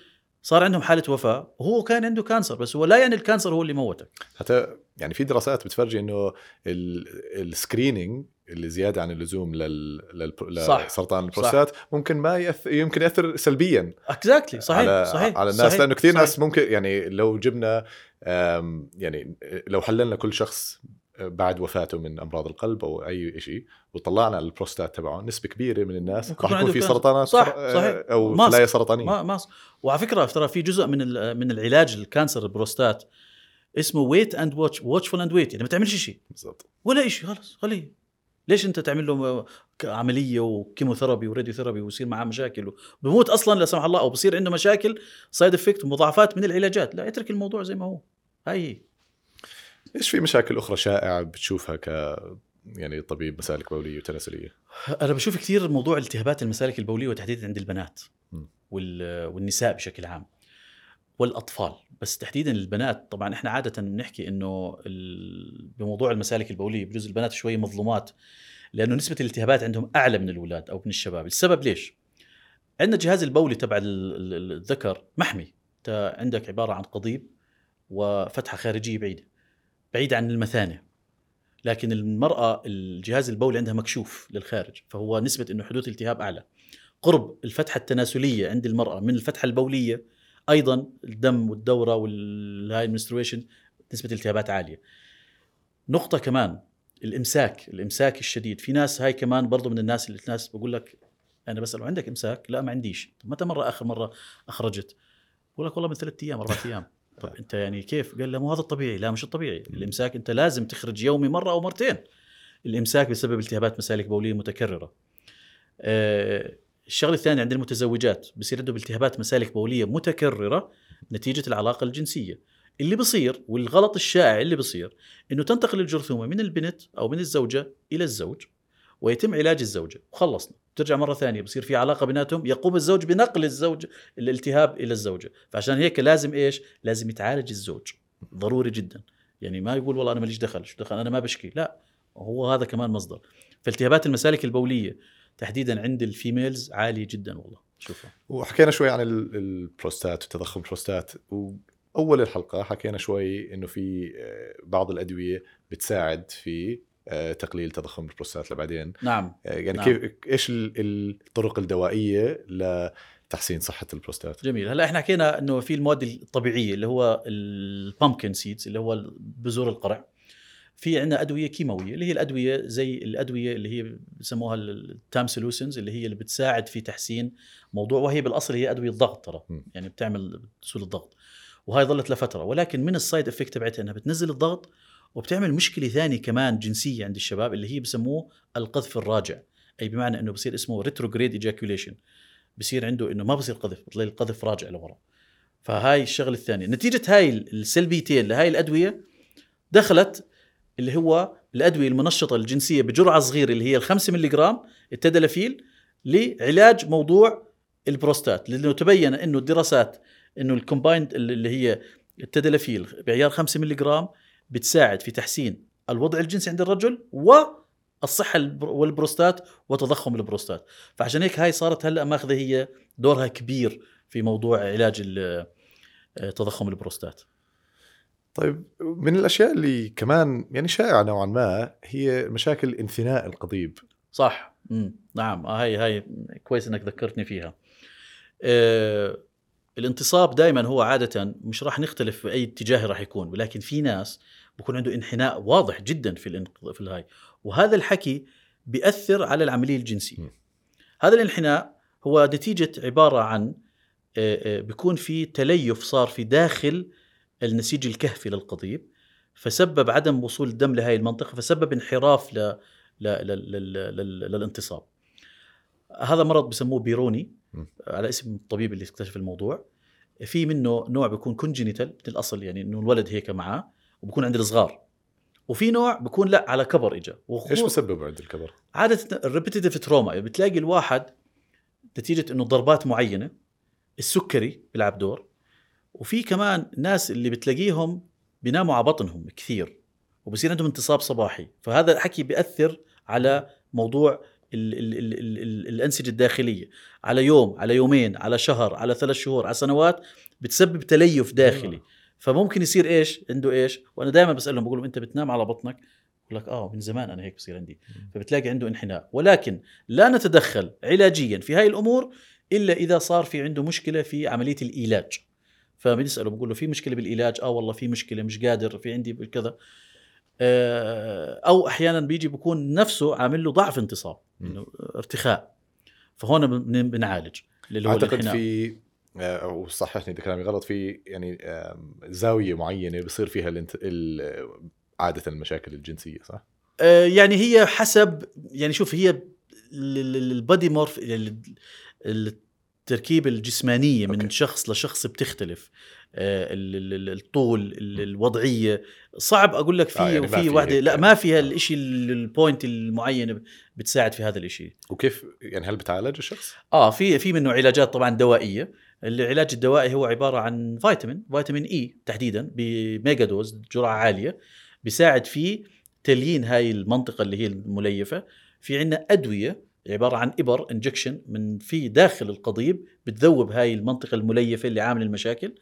صار عندهم حالة وفاة وهو كان عنده cancer بس هو لا يعني ال cancer هو اللي موتك. حتى يعني في دراسات بتفرجي إنه ال screening اللي زيادة عن اللزوم لل... لسرطان البروستات ممكن ما يأث... يمكن يأثر سلبيا. exactly صحيح على صحيح على الناس. صحيح لأنه كثير صحيح. ناس ممكن يعني لو جبنا يعني لو حللنا كل شخص بعد وفاته من أمراض القلب أو أي شيء وطلعنا البروستات تبعه. نسبة كبيرة من الناس راح يكون في. سرطانات صح، صحيح. أو. خلايا سرطانية. ما وعلى فكرة ترى في جزء من من العلاج ال cancer البروستات اسمه wait and watch watchful and wait يعني ما تعملش شيء بالضبط. ولا شيء خلص خليه. ليش أنت تعمل له عملية و chemotherapy و radiotherapy ويصير معاه مشاكل بموت أصلا لا سمح الله أو بصير عنده مشاكل side effect ومضاعفات من العلاجات. لا اترك الموضوع زي ما هو. هاي هي. إيش في مشاكل أخرى شائعة بتشوفها ك يعني طبيب مسالك بوليه وتناسليه أنا بشوف كثير موضوع التهابات المسالك البولية وتحديدا عند البنات م. وال- والنساء بشكل عام والأطفال. بس تحديدا البنات طبعا إحنا عادة بنحكي إنه ال- بموضوع المسالك البولية بجوز البنات شوي مظلومات لأنه نسبة الالتهابات عندهم أعلى من الأولاد أو من الشباب. السبب ليش؟ عندنا الجهاز البولي تبع ال- ال- الذكر محمي. انت عندك عبارة عن قضيب وفتحة خارجية بعيدة. بعيده عن المثانة. لكن المرأة الجهاز البولي عندها مكشوف للخارج فهو نسبة إنه حدوث التهاب أعلى. قرب الفتحة التناسلية عند المرأة من الفتحة البولية أيضا الدم والدورة والهاي ال menstruation نسبة التهابات عالية. نقطة كمان الإمساك الإمساك الشديد. في ناس هاي كمان برضو من الناس اللي الناس بقول لك أنا بسأله عندك إمساك؟ لا ما عنديش. متى مرة آخر مرة أخرجت. بقول لك والله من ثلاث أيام أربع أيام. طب انت يعني كيف؟ قال لا مو هذا الطبيعي لا مش الطبيعي. الامساك انت لازم تخرج يومي مرة أو مرتين. الامساك بسبب التهابات مسالك بولية متكررة. آه، الشغله الثانية عند المتزوجات بصير عندهم التهابات مسالك بولية متكررة نتيجة العلاقة الجنسية. اللي بصير والغلط الشائع اللي بصير إنه تنتقل الجرثومة من البنت أو من الزوجة إلى الزوج ويتم علاج الزوجة. وخلصنا ترجع مرة ثانية بصير في علاقة بيناتهم يقوم الزوج بنقل الزوج الالتهاب إلى الزوجه فعشان هيك لازم إيش؟ لازم يتعالج الزوج. ضروري جدا. يعني ما يقول والله أنا ماليش دخل شو دخل؟ أنا ما بشكي. لا هو هذا كمان مصدر. فالتهابات المسالك البولية تحديدا عند الفيميلز عالية جدا والله. شوفها وحكينا شوي عن ال- البروستات وتضخم البروستات وأول الحلقة حكينا شوي إنه في آه، بعض الأدوية بتساعد في تقليل تضخم البروستات لبعدين. نعم. آه، يعني نعم. كيف إيش ال- الطرق الدوائية لتحسين صحة البروستات؟ جميل. هلا إحنا حكينا إنه في المواد الطبيعية اللي هو ال pumpkin seeds اللي هو بذور القرع. في عندنا أدوية كيماوية اللي هي الأدوية زي الأدوية اللي هي بسموها ال tamsulosins اللي هي اللي بتساعد في تحسين موضوع وهي بالأصل هي أدوية ضغط ترى. يعني بتعمل بتنزل الضغط وهاي ظلت لفترة. ولكن من ال side effect تبعتها إنها بتنزل الضغط وبتعمل مشكلة ثانية كمان جنسية عند الشباب اللي هي بسموه القذف الراجع. أي بمعنى إنه بصير اسمه retrograde ejaculation بصير عنده إنه ما بصير قذف بتلاقي القذف راجع لورا. فهاي الشغلة الثانية. نتيجة هاي السلبيتين لهاي الأدوية دخلت اللي هو الأدوية المنشطة الجنسية بجرعة صغيرة اللي هي ال 5 ملغ التدلافيل لعلاج موضوع البروستات. لأنه تبين إنه الدراسات إنه ال combined اللي هي التدلافيل بعيار 5 ملغ بتساعد في تحسين الوضع الجنسي عند الرجل والصحة البر- والبروستات وتضخم البروستات. فعشان هيك هاي صارت هلأ ماخذة هي دورها كبير في موضوع علاج آه، تضخم البروستات. طيب من الأشياء اللي كمان يعني شائعة نوعا ما هي مشاكل انثناء القضيب. صح. مم. نعم. آه هاي هاي كويس إنك ذكرتني فيها. آه الانتصاب دائما هو عادة مش راح نختلف في اي اتجاه راح يكون ولكن في ناس بكون عنده انحناء واضح جدا في الانق... في الهاي وهذا الحكي بيأثر على العملية الجنسية م. هذا الانحناء هو نتيجة عبارة عن بيكون في تليف صار في داخل النسيج الكهفي للقضيب فسبب عدم وصول الدم لهي المنطقة فسبب انحراف ل... ل... ل... ل... ل... للانتصاب هذا مرض بسموه بيروني. على اسم الطبيب اللي اكتشف الموضوع. في منه نوع بيكون congenital من الأصل يعني إنه الولد هيك معاه وبكون عند الصغار. وفي نوع بكون لا على كبر اجى إيش بسبب عند الكبر؟ عادة ال repetitive trauma يعني بتلاقي الواحد نتيجة إنه ضربات معينة السكري بيلعب دور. وفي كمان ناس اللي بتلاقيهم بيناموا على بطنهم كثير وبصير عندهم انتصاب صباحي. فهذا الحكي بيأثر على موضوع ال ال ال ال ال الأنسجة الداخلية. على يوم على يومين على شهر على ثلاث شهور على سنوات بتسبب تليف داخلي. فممكن يصير إيش؟ عنده إيش؟ وأنا دائما بسألهم بقول لهم أنت بتنام على بطنك؟ يقول لك آه من زمان أنا هيك بصير عندي. فبتلاقي عنده انحناء. ولكن لا نتدخل علاجيا في هاي الأمور إلا إذا صار في عنده مشكلة في عملية الإيلاج. فبنساله بقول له في مشكلة بالعلاج آه والله في مشكلة مش قادر في عندي كذا. آه، أو أحيانا بيجي بكون نفسه عامل له ضعف انتصاب إنه ارتخاء فهون بن- بنعالج اللي هو أعتقد. في آه، أو صححني إذا كلامي غلط في يعني زاوية معينة بصير فيها الانت... ال... عادة المشاكل الجنسية صح؟ آه، يعني هي حسب يعني شوف هي ال body morph التركيبة الجسمانية من okay. شخص لشخص بتختلف آه، الطول ال- الوضعية. صعب أقول لك في آه، يعني في واحدة هيك لا. ما فيها الشيء ال point المعينه بتساعد في هذا الشيء وكيف يعني هل بتعالج الشخص؟ آه في في منه علاجات طبعا دوائية. العلاج الدوائي هو عبارة عن فيتامين فيتامين E تحديدا ب mega dose جرعة عالية. بيساعد في تليين هاي المنطقة اللي هي المليفة. في عندنا أدوية عبارة عن إبر injection من في داخل القضيب بتذوب هاي المنطقة المليفة اللي عامل المشاكل.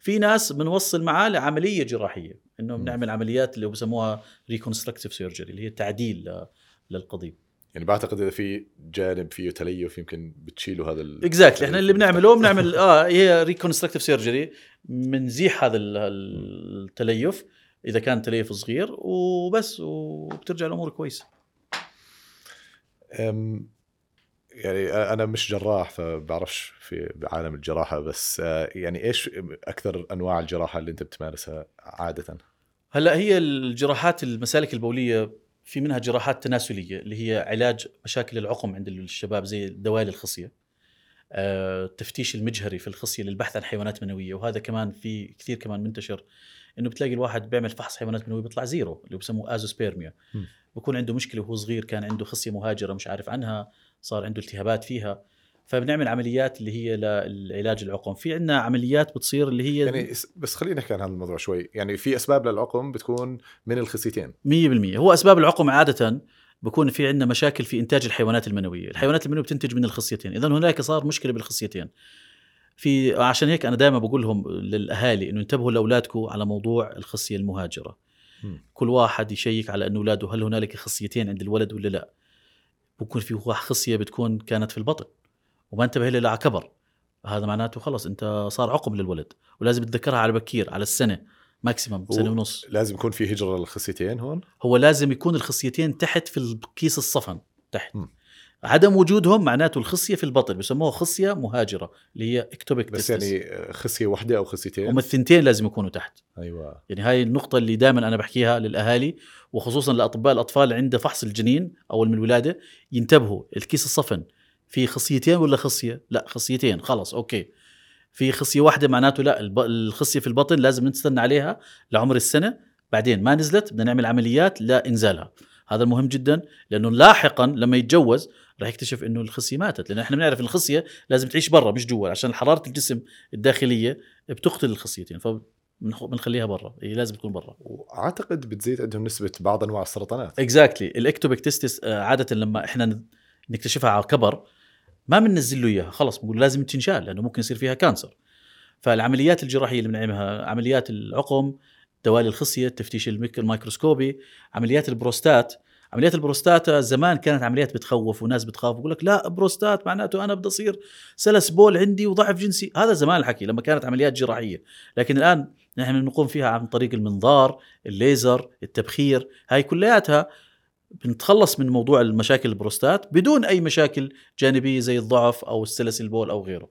في ناس بنوصل معاه لعملية جراحية انه. بنعمل عمليات اللي بسموها reconstructive surgery اللي هي تعديل للقضيب يعني بعتقد إذا في جانب فيه تليف يمكن بتشيلوا هذا. exactly إحنا اللي بنعمله بنعمل آه هي reconstructive surgery بنزيح هذا ال- التليف إذا كان تليف صغير وبس وبترجع الأمور كويسة يعني أنا مش جراح فبعرفش في بعالم الجراحة بس آه، يعني إيش أكثر أنواع الجراحة اللي أنت بتمارسها عادة؟ هلأ هي الجراحات المسالك البولية في منها جراحات تناسلية اللي هي علاج مشاكل العقم عند الشباب زي دوالي الخصية آه، التفتيش المجهري في الخصية للبحث عن حيوانات منوية وهذا كمان في كثير كمان منتشر إنه بتلاقي الواحد بيعمل فحص حيوانات منوية بيطلع زيرو اللي بسموه آزوسبيرميا. بكون عنده مشكلة وهو صغير كان عنده خصية مهاجرة مش عارف عنها صار عنده التهابات فيها. فبنعمل عمليات اللي هي للعلاج العقم. في عندنا عمليات بتصير اللي هي يعني بس خلينا نحكي عن هذا الموضوع شوي. يعني في أسباب للعقم بتكون من الخصيتين 100% هو أسباب العقم عادة بكون في عندنا مشاكل في إنتاج الحيوانات المنوية، الحيوانات المنوية بتنتج من الخصيتين، اذا هناك صار مشكلة بالخصيتين. في عشان هيك أنا دائما بقول لهم للأهالي إنه انتبهوا لأولادكم على موضوع الخصيه المهاجرة. مم. كل واحد يشيك على انه أولاده هل هنالك خصيتين عند الولد ولا لا. بكون في خصية بتكون كانت في البطن. وما انتبه لها على كبر. هذا معناته خلص أنت صار عقم للولد. ولازم تتذكرها على بكير على السنة ماكسيمم سنة ونص. لازم يكون في هجرة للخصيتين هون؟ هو لازم يكون الخصيتين تحت في الكيس الصفن تحت. م. عدم وجودهم معناته الخصية في البطن بسموها خصية مهاجرة اللي هي ectopic testis يعني خصية واحدة أو خصيتين؟ هم الثنتين لازم يكونوا تحت. أيوه. يعني هاي النقطة اللي دائما أنا بحكيها للأهالي وخصوصا لأطباء الأطفال اللي عند فحص الجنين أول من الولادة ينتبهوا الكيس الصفن في خصيتين ولا خصية؟ لا خصيتين خلص okay. في خصية واحدة معناته لا الب... الخصية في البطن لازم نستنى عليها لعمر السنة بعدين ما نزلت بدنا نعمل عمليات لإنزالها هذا مهم جدا لأنه لاحقا لما يتجوز راح يكتشف إنه الخصية ماتت لأن إحنا بنعرف الخصية لازم تعيش برا مش جوا عشان حرارة الجسم الداخلية بتقتل الخصيتين ف بنخليها برا هي لازم تكون برا. وأعتقد بتزيد عندهم نسبة بعض أنواع السرطانات. exactly ال ectopic testis عادة لما إحنا نكتشفها على كبر ما بننزل له إياها خلص بنقول لازم تنشال لأنه ممكن يصير فيها cancer فالعمليات الجراحية اللي بنعملها عمليات العقم دوالي الخصية التفتيش الميك- الميكروسكوبي عمليات البروستات. عمليات البروستات زمان كانت عمليات بتخوف وناس بتخاف بقول لك لا بروستات معناته أنا بدي أصير سلس بول عندي وضعف جنسي. هذا زمان الحكي لما كانت عمليات جراحية. لكن الآن نحن نقوم فيها عن طريق المنظار الليزر التبخير هاي كلياتها بنتخلص من موضوع المشاكل البروستات بدون أي مشاكل جانبية زي الضعف أو السلس البول أو غيره.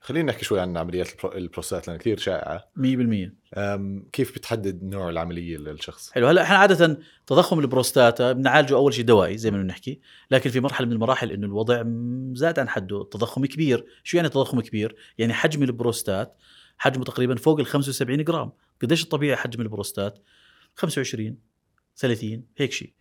خلينا نحكي شوي عن عمليات البرو- البروستات لأنها كثير شائعة. 100% أم، كيف بتحدد نوع العملية للشخص حلو. هلأ إحنا عادة تضخم البروستاتا بنعالجه أول شيء دوائي زي ما بنحكي لكن في مرحلة من المراحل إنه الوضع زاد عن حده التضخم كبير. شو يعني تضخم كبير؟ يعني حجم البروستات حجمه تقريبا فوق ال 75 جرام. قديش الطبيعي حجم البروستات؟ 25 30 هيك شيء.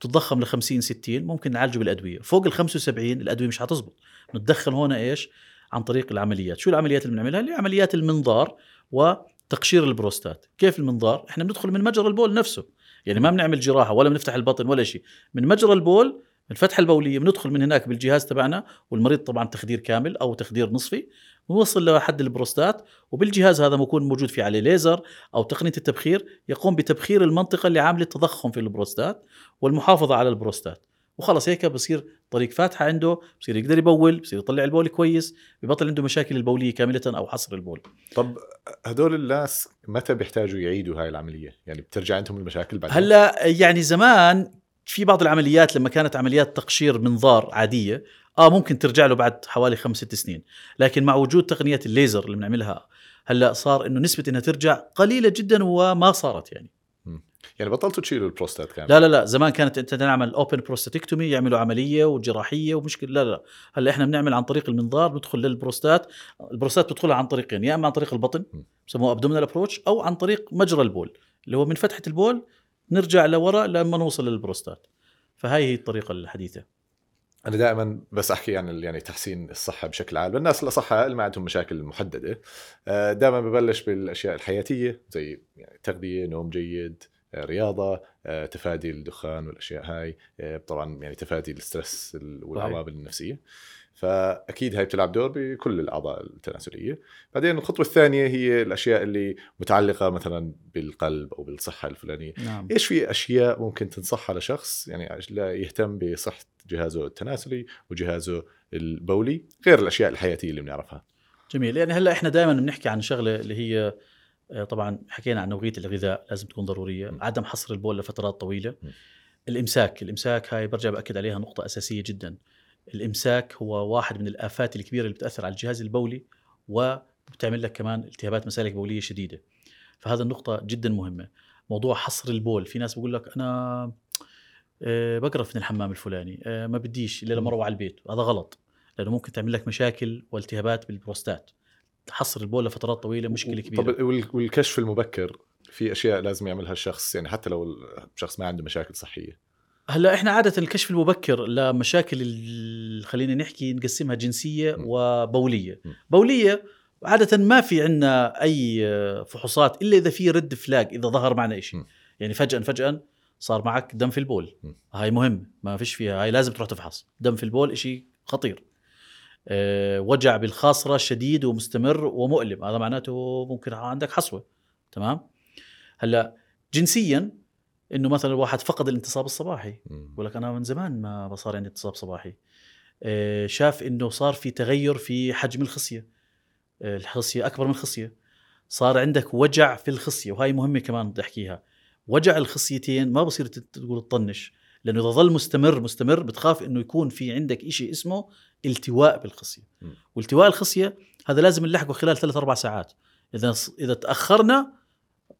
تتضخم ل 50 60 ممكن نعالجه بالأدوية. فوق ال 75 الأدوية مش حتزبط. نتدخل هنا إيش؟ عن طريق العمليات. شو العمليات اللي بنعملها؟ اللي عمليات المنظار وتقشير البروستات. كيف المنظار؟ إحنا بندخل من مجرى البول نفسه. يعني ما بنعمل جراحة ولا بنفتح البطن ولا شيء. من مجرى البول الفتحه البولية بندخل من هناك بالجهاز تبعنا والمريض طبعا تخدير كامل أو تخدير نصفي. ونوصل لحد البروستات وبالجهاز هذا بكون موجود في عليه ليزر أو تقنية التبخير يقوم بتبخير المنطقة اللي عامله تضخم في البروستات والمحافظة على البروستات. وخلص هيك بصير طريق فاتحة عنده بصير يقدر يبول بصير يطلع البول كويس ببطل عنده مشاكل البولية كاملة أو حصر البول. طب هدول الناس متى بيحتاجوا يعيدوا هاي العملية؟ يعني بترجع عندهم المشاكل بعد هلأ يعني زمان في بعض العمليات لما كانت عمليات تقشير منظار عادية آه ممكن ترجع له بعد حوالي خمس ست سنين لكن مع وجود تقنية الليزر اللي بنعملها هلأ صار إنه نسبة إنها ترجع قليلة جدا وما صارت يعني. يعني بطلتوا تشيلوا البروستات كامل لا لا لا. زمان كانت أنت نعمل open prostatectomy يعملوا عملية وجراحية ومشكلة. لا لا هلأ إحنا بنعمل عن طريق المنظار ندخل للبروستات. البروستات بتدخلها عن طريقين يا إما عن طريق البطن. بسموه abdominal approach أو عن طريق مجرى البول اللي هو من فتحة البول نرجع لورا لما نوصل للبروستات. فهاي هي الطريقة الحديثة. أنا دائما بس أحكي عن يعني تحسين الصحة بشكل عام الناس الاصحاء اللي ما عندهم مشاكل محددة. دائما ببلش بالأشياء الحياتية زي يعني تغذية نوم جيد آه، رياضة آه، تفادي الدخان والأشياء هاي آه، طبعا يعني تفادي ال stress ال- والعوامل النفسية. فأكيد هاي بتلعب دور بكل الأعضاء التناسلية. بعدين الخطوة الثانية هي الأشياء اللي متعلقة مثلا بالقلب أو بالصحة الفلانية. نعم. إيش في أشياء ممكن تنصحها لشخص يعني لا يهتم بصحة جهازه التناسلي وجهازه البولي غير الأشياء الحياتية اللي بنعرفها؟ جميل. يعني هلأ إحنا دائما بنحكي عن شغلة اللي هي آه، طبعا حكينا عن نوعية الغذاء لازم تكون ضرورية. م. عدم حصر البول لفترات طويلة. م. الإمساك الإمساك هاي برجع بأكد عليها نقطة أساسية جدا. الإمساك هو واحد من الآفات الكبيرة اللي بتأثر على الجهاز البولي وبتعمل لك كمان التهابات مسالك بولية شديدة. فهذا النقطة جدا مهمة. موضوع حصر البول في ناس بقول لك أنا آه، بقرف من الحمام الفلاني آه، ما بديش إلا لما. أروح على البيت. هذا غلط لأنه ممكن تعمل لك مشاكل والتهابات بالبروستات. حصر البول لفترات طويلة مشكلة كبيرة. طب وال- والكشف المبكر في أشياء لازم يعملها الشخص؟ يعني حتى لو الشخص ما عنده مشاكل صحية. هلا إحنا عادة الكشف المبكر لمشاكل خلينا نحكي نقسمها جنسية م. وبولية م. بولية عادة ما في عندنا أي فحوصات إلا إذا في رد فلاج إذا ظهر معنا شيء. يعني فجأة فجأة صار معك دم في البول م. هاي مهم ما فيش فيها هاي لازم تروح تفحص دم في البول شيء خطير أه وجع بالخاصرة شديد ومستمر ومؤلم هذا معناته ممكن عندك حصوة تمام هلا جنسيا إنه مثلا الواحد فقد الانتصاب الصباحي. مم. بقول لك أنا من زمان ما بصار عندي انتصاب صباحي. آه، شاف إنه صار في تغير في حجم الخصية. آه، الخصية أكبر من الخصية. صار عندك وجع في الخصية وهي مهمة كمان بدي أحكيها. وجع الخصيتين ما بصير تقول تطنش لأنه إذا ظل مستمر مستمر بتخاف إنه يكون في عندك إشي اسمه التواء بالخصية. والتواء الخصية هذا لازم نلحقه خلال ثلاث أربع ساعات. إذا إذا تأخرنا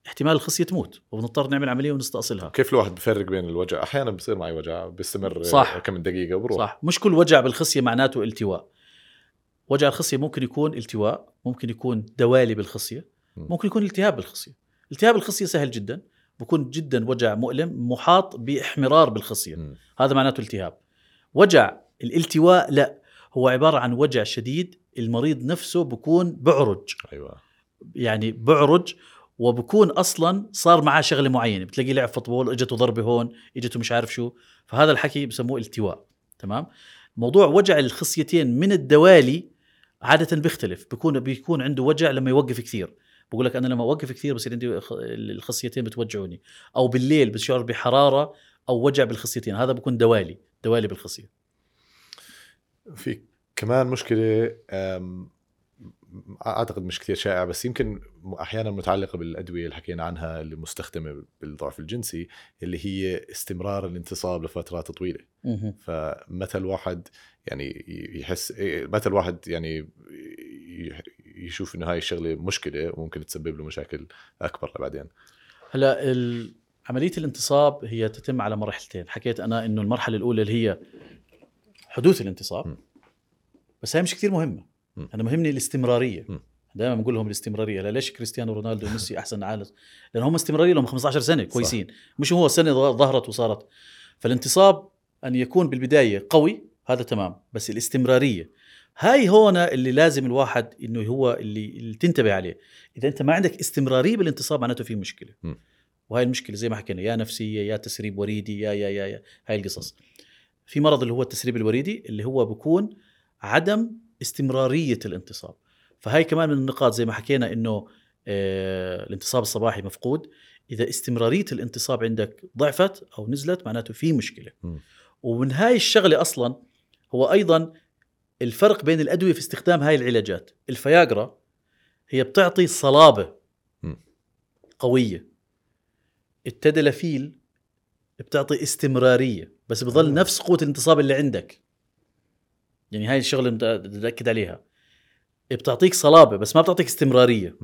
احتمال الخصيه تموت وبنضطر نعمل عملية ونستأصلها. كيف الواحد بفرق بين الوجع؟ أحيانا بصير معي وجع بيستمر صح. كم دقيقة وبروح. صح. مش كل وجع بالخصية معناته التواء. وجع الخصية ممكن يكون التواء ممكن يكون دوالي بالخصية م. ممكن يكون التهاب بالخصية. التهاب الخصيه سهل جدا بكون جدا وجع مؤلم محاط بإحمرار بالخصية. مم. هذا معناته التهاب. وجع الالتواء لا هو عبارة عن وجع شديد المريض نفسه بكون بعرج. أيوه. يعني بعرج وبكون أصلا صار معاه شغلة معينة. بتلاقيه لعب فوتبول إجته ضربة هون إجته مش عارف شو. فهذا الحكي بسموه التواء. تمام؟ موضوع وجع الخصيتين من الدوالي عادة بيختلف. بيكون بيكون عنده وجع لما يوقف كثير. بقول لك أنا لما أوقف كثير بصير عندي الخصيتين بتوجعوني. أو بالليل بشعر بحرارة أو وجع بالخصيتين. هذا بكون دوالي دوالي بالخصية. في كمان مشكلة أعتقد مش كثير شائعة بس يمكن أحيانا متعلقة بالأدوية اللي حكينا عنها اللي مستخدمة بالضعف الجنسي اللي هي استمرار الانتصاب لفترات طويلة. فمتى الواحد يعني يحس متى الواحد يعني يشوف إنه هاي الشغلة مشكلة وممكن تسبب له مشاكل أكبر بعدين هلا ال- عملية الانتصاب هي تتم على مرحلتين حكيت أنا إنه المرحلة الأولى اللي هي حدوث الانتصاب م. بس هي مش كثير مهمة م. أنا مهمني الاستمرارية م. دائما بقول لهم الاستمرارية. ليش كريستيانو رونالدو وميسي أحسن عالم لأن هم استمرارية لهم 15 سنة كويسين. مش هو سنة ظهرت وصارت. فالانتصاب أن يكون بالبداية قوي هذا تمام. بس الاستمرارية. هاي هون اللي لازم الواحد إنه هو اللي, اللي تنتبه عليه. إذا أنت ما عندك استمرارية بالانتصاب معناته في مشكلة. م. وهي المشكلة زي ما حكينا يا نفسية يا تسريب وريدي يا يا يا, يا. هاي القصص. في مرض اللي هو التسريب الوريدي اللي هو بكون عدم استمرارية الانتصاب. فهاي كمان من النقاط زي ما حكينا إنه آه الانتصاب الصباحي مفقود إذا استمرارية الانتصاب عندك ضعفت أو نزلت معناته في مشكلة م. ومن هاي الشغلة أصلا هو أيضا الفرق بين الأدوية في استخدام هاي العلاجات الفياجرا هي بتعطي صلابة م. قوية التدلافيل بتعطي استمرارية بس بضل آه. نفس قوة الانتصاب اللي عندك يعني هاي الشغلة بدي أكد عليها بتعطيك صلابة بس ما بتعطيك استمرارية.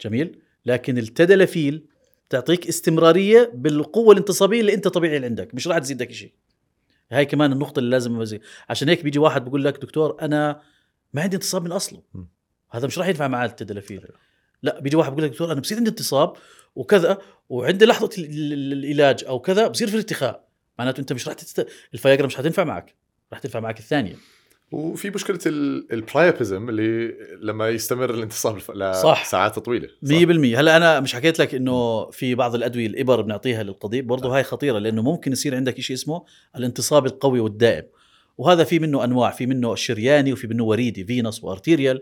جميل؟ لكن التدلافيل تعطيك استمرارية بالقوة الانتصابية اللي انت طبيعي اللي عندك مش راح تزيدك شيء. هاي كمان النقطة اللي لازم أميزها. عشان هيك بيجي واحد بيقول لك دكتور أنا ما عندي انتصاب من أصله. م. هذا مش راح ينفع معاه التدلافيل لا بيجي واحد بيقول لك دكتور أنا بصير عندي انتصاب وكذا وعندي لحظة ال- ال- ال- العلاج أو كذا بصير في ارتخاء معناته أنت مش راح تست... الفياجرا مش حتنفع معك راح تنفع معك الثانية. وفي مشكلة ال- البرايابيزم اللي لما يستمر الانتصاب. لساعات طويلة. 100% هلا أنا مش حكيت لك إنه في بعض الأدوية الإبر بنعطيها للقضيب برضه هاي خطيرة لأنه ممكن يصير عندك شيء اسمه الانتصاب القوي والدائم. وهذا في منه أنواع في منه الشرياني وفي منه وريدي فينوس وأرتيريال.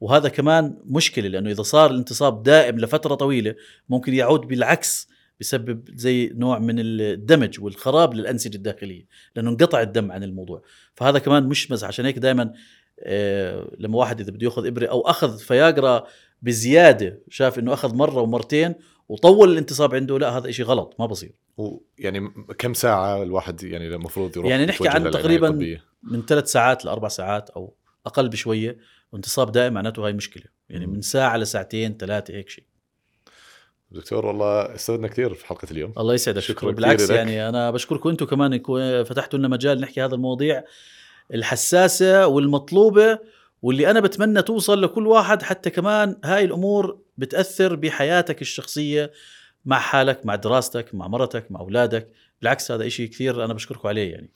وهذا كمان مشكلة لأنه إذا صار الانتصاب دائم لفترة طويلة ممكن يعود بالعكس بسبب زي نوع من الدمج والخراب للأنسجة الداخلية لأنه انقطع الدم عن الموضوع فهذا كمان مش مزح عشان هيك دائما آه لما واحد إذا بده يأخذ إبرة أو أخذ فياجرا بزيادة شاف إنه أخذ مرة ومرتين وطول الانتصاب عنده لا هذا إشي غلط ما بصير ويعني م- كم ساعة الواحد يعني المفروض يروح يعني نحكي عن تقريباً الطبية؟ من ثلاث ساعات لأربع ساعات أو أقل بشوية وانتصاب دائم معناته هاي مشكلة يعني. من ساعة لساعتين ثلاثة هيك شيء دكتور والله استفدنا كثير في حلقة اليوم. الله يسعدك شكراً بالعكس لك. يعني أنا بشكركم أنتم كمان إنكم فتحتوا لنا مجال نحكي هذا المواضيع الحساسة والمطلوبة واللي أنا بتمنى توصل لكل واحد حتى كمان هاي الأمور بتأثر بحياتك الشخصية مع حالك مع دراستك مع مرتك مع أولادك. بالعكس هذا إشي كثير أنا بشكركم عليه يعني.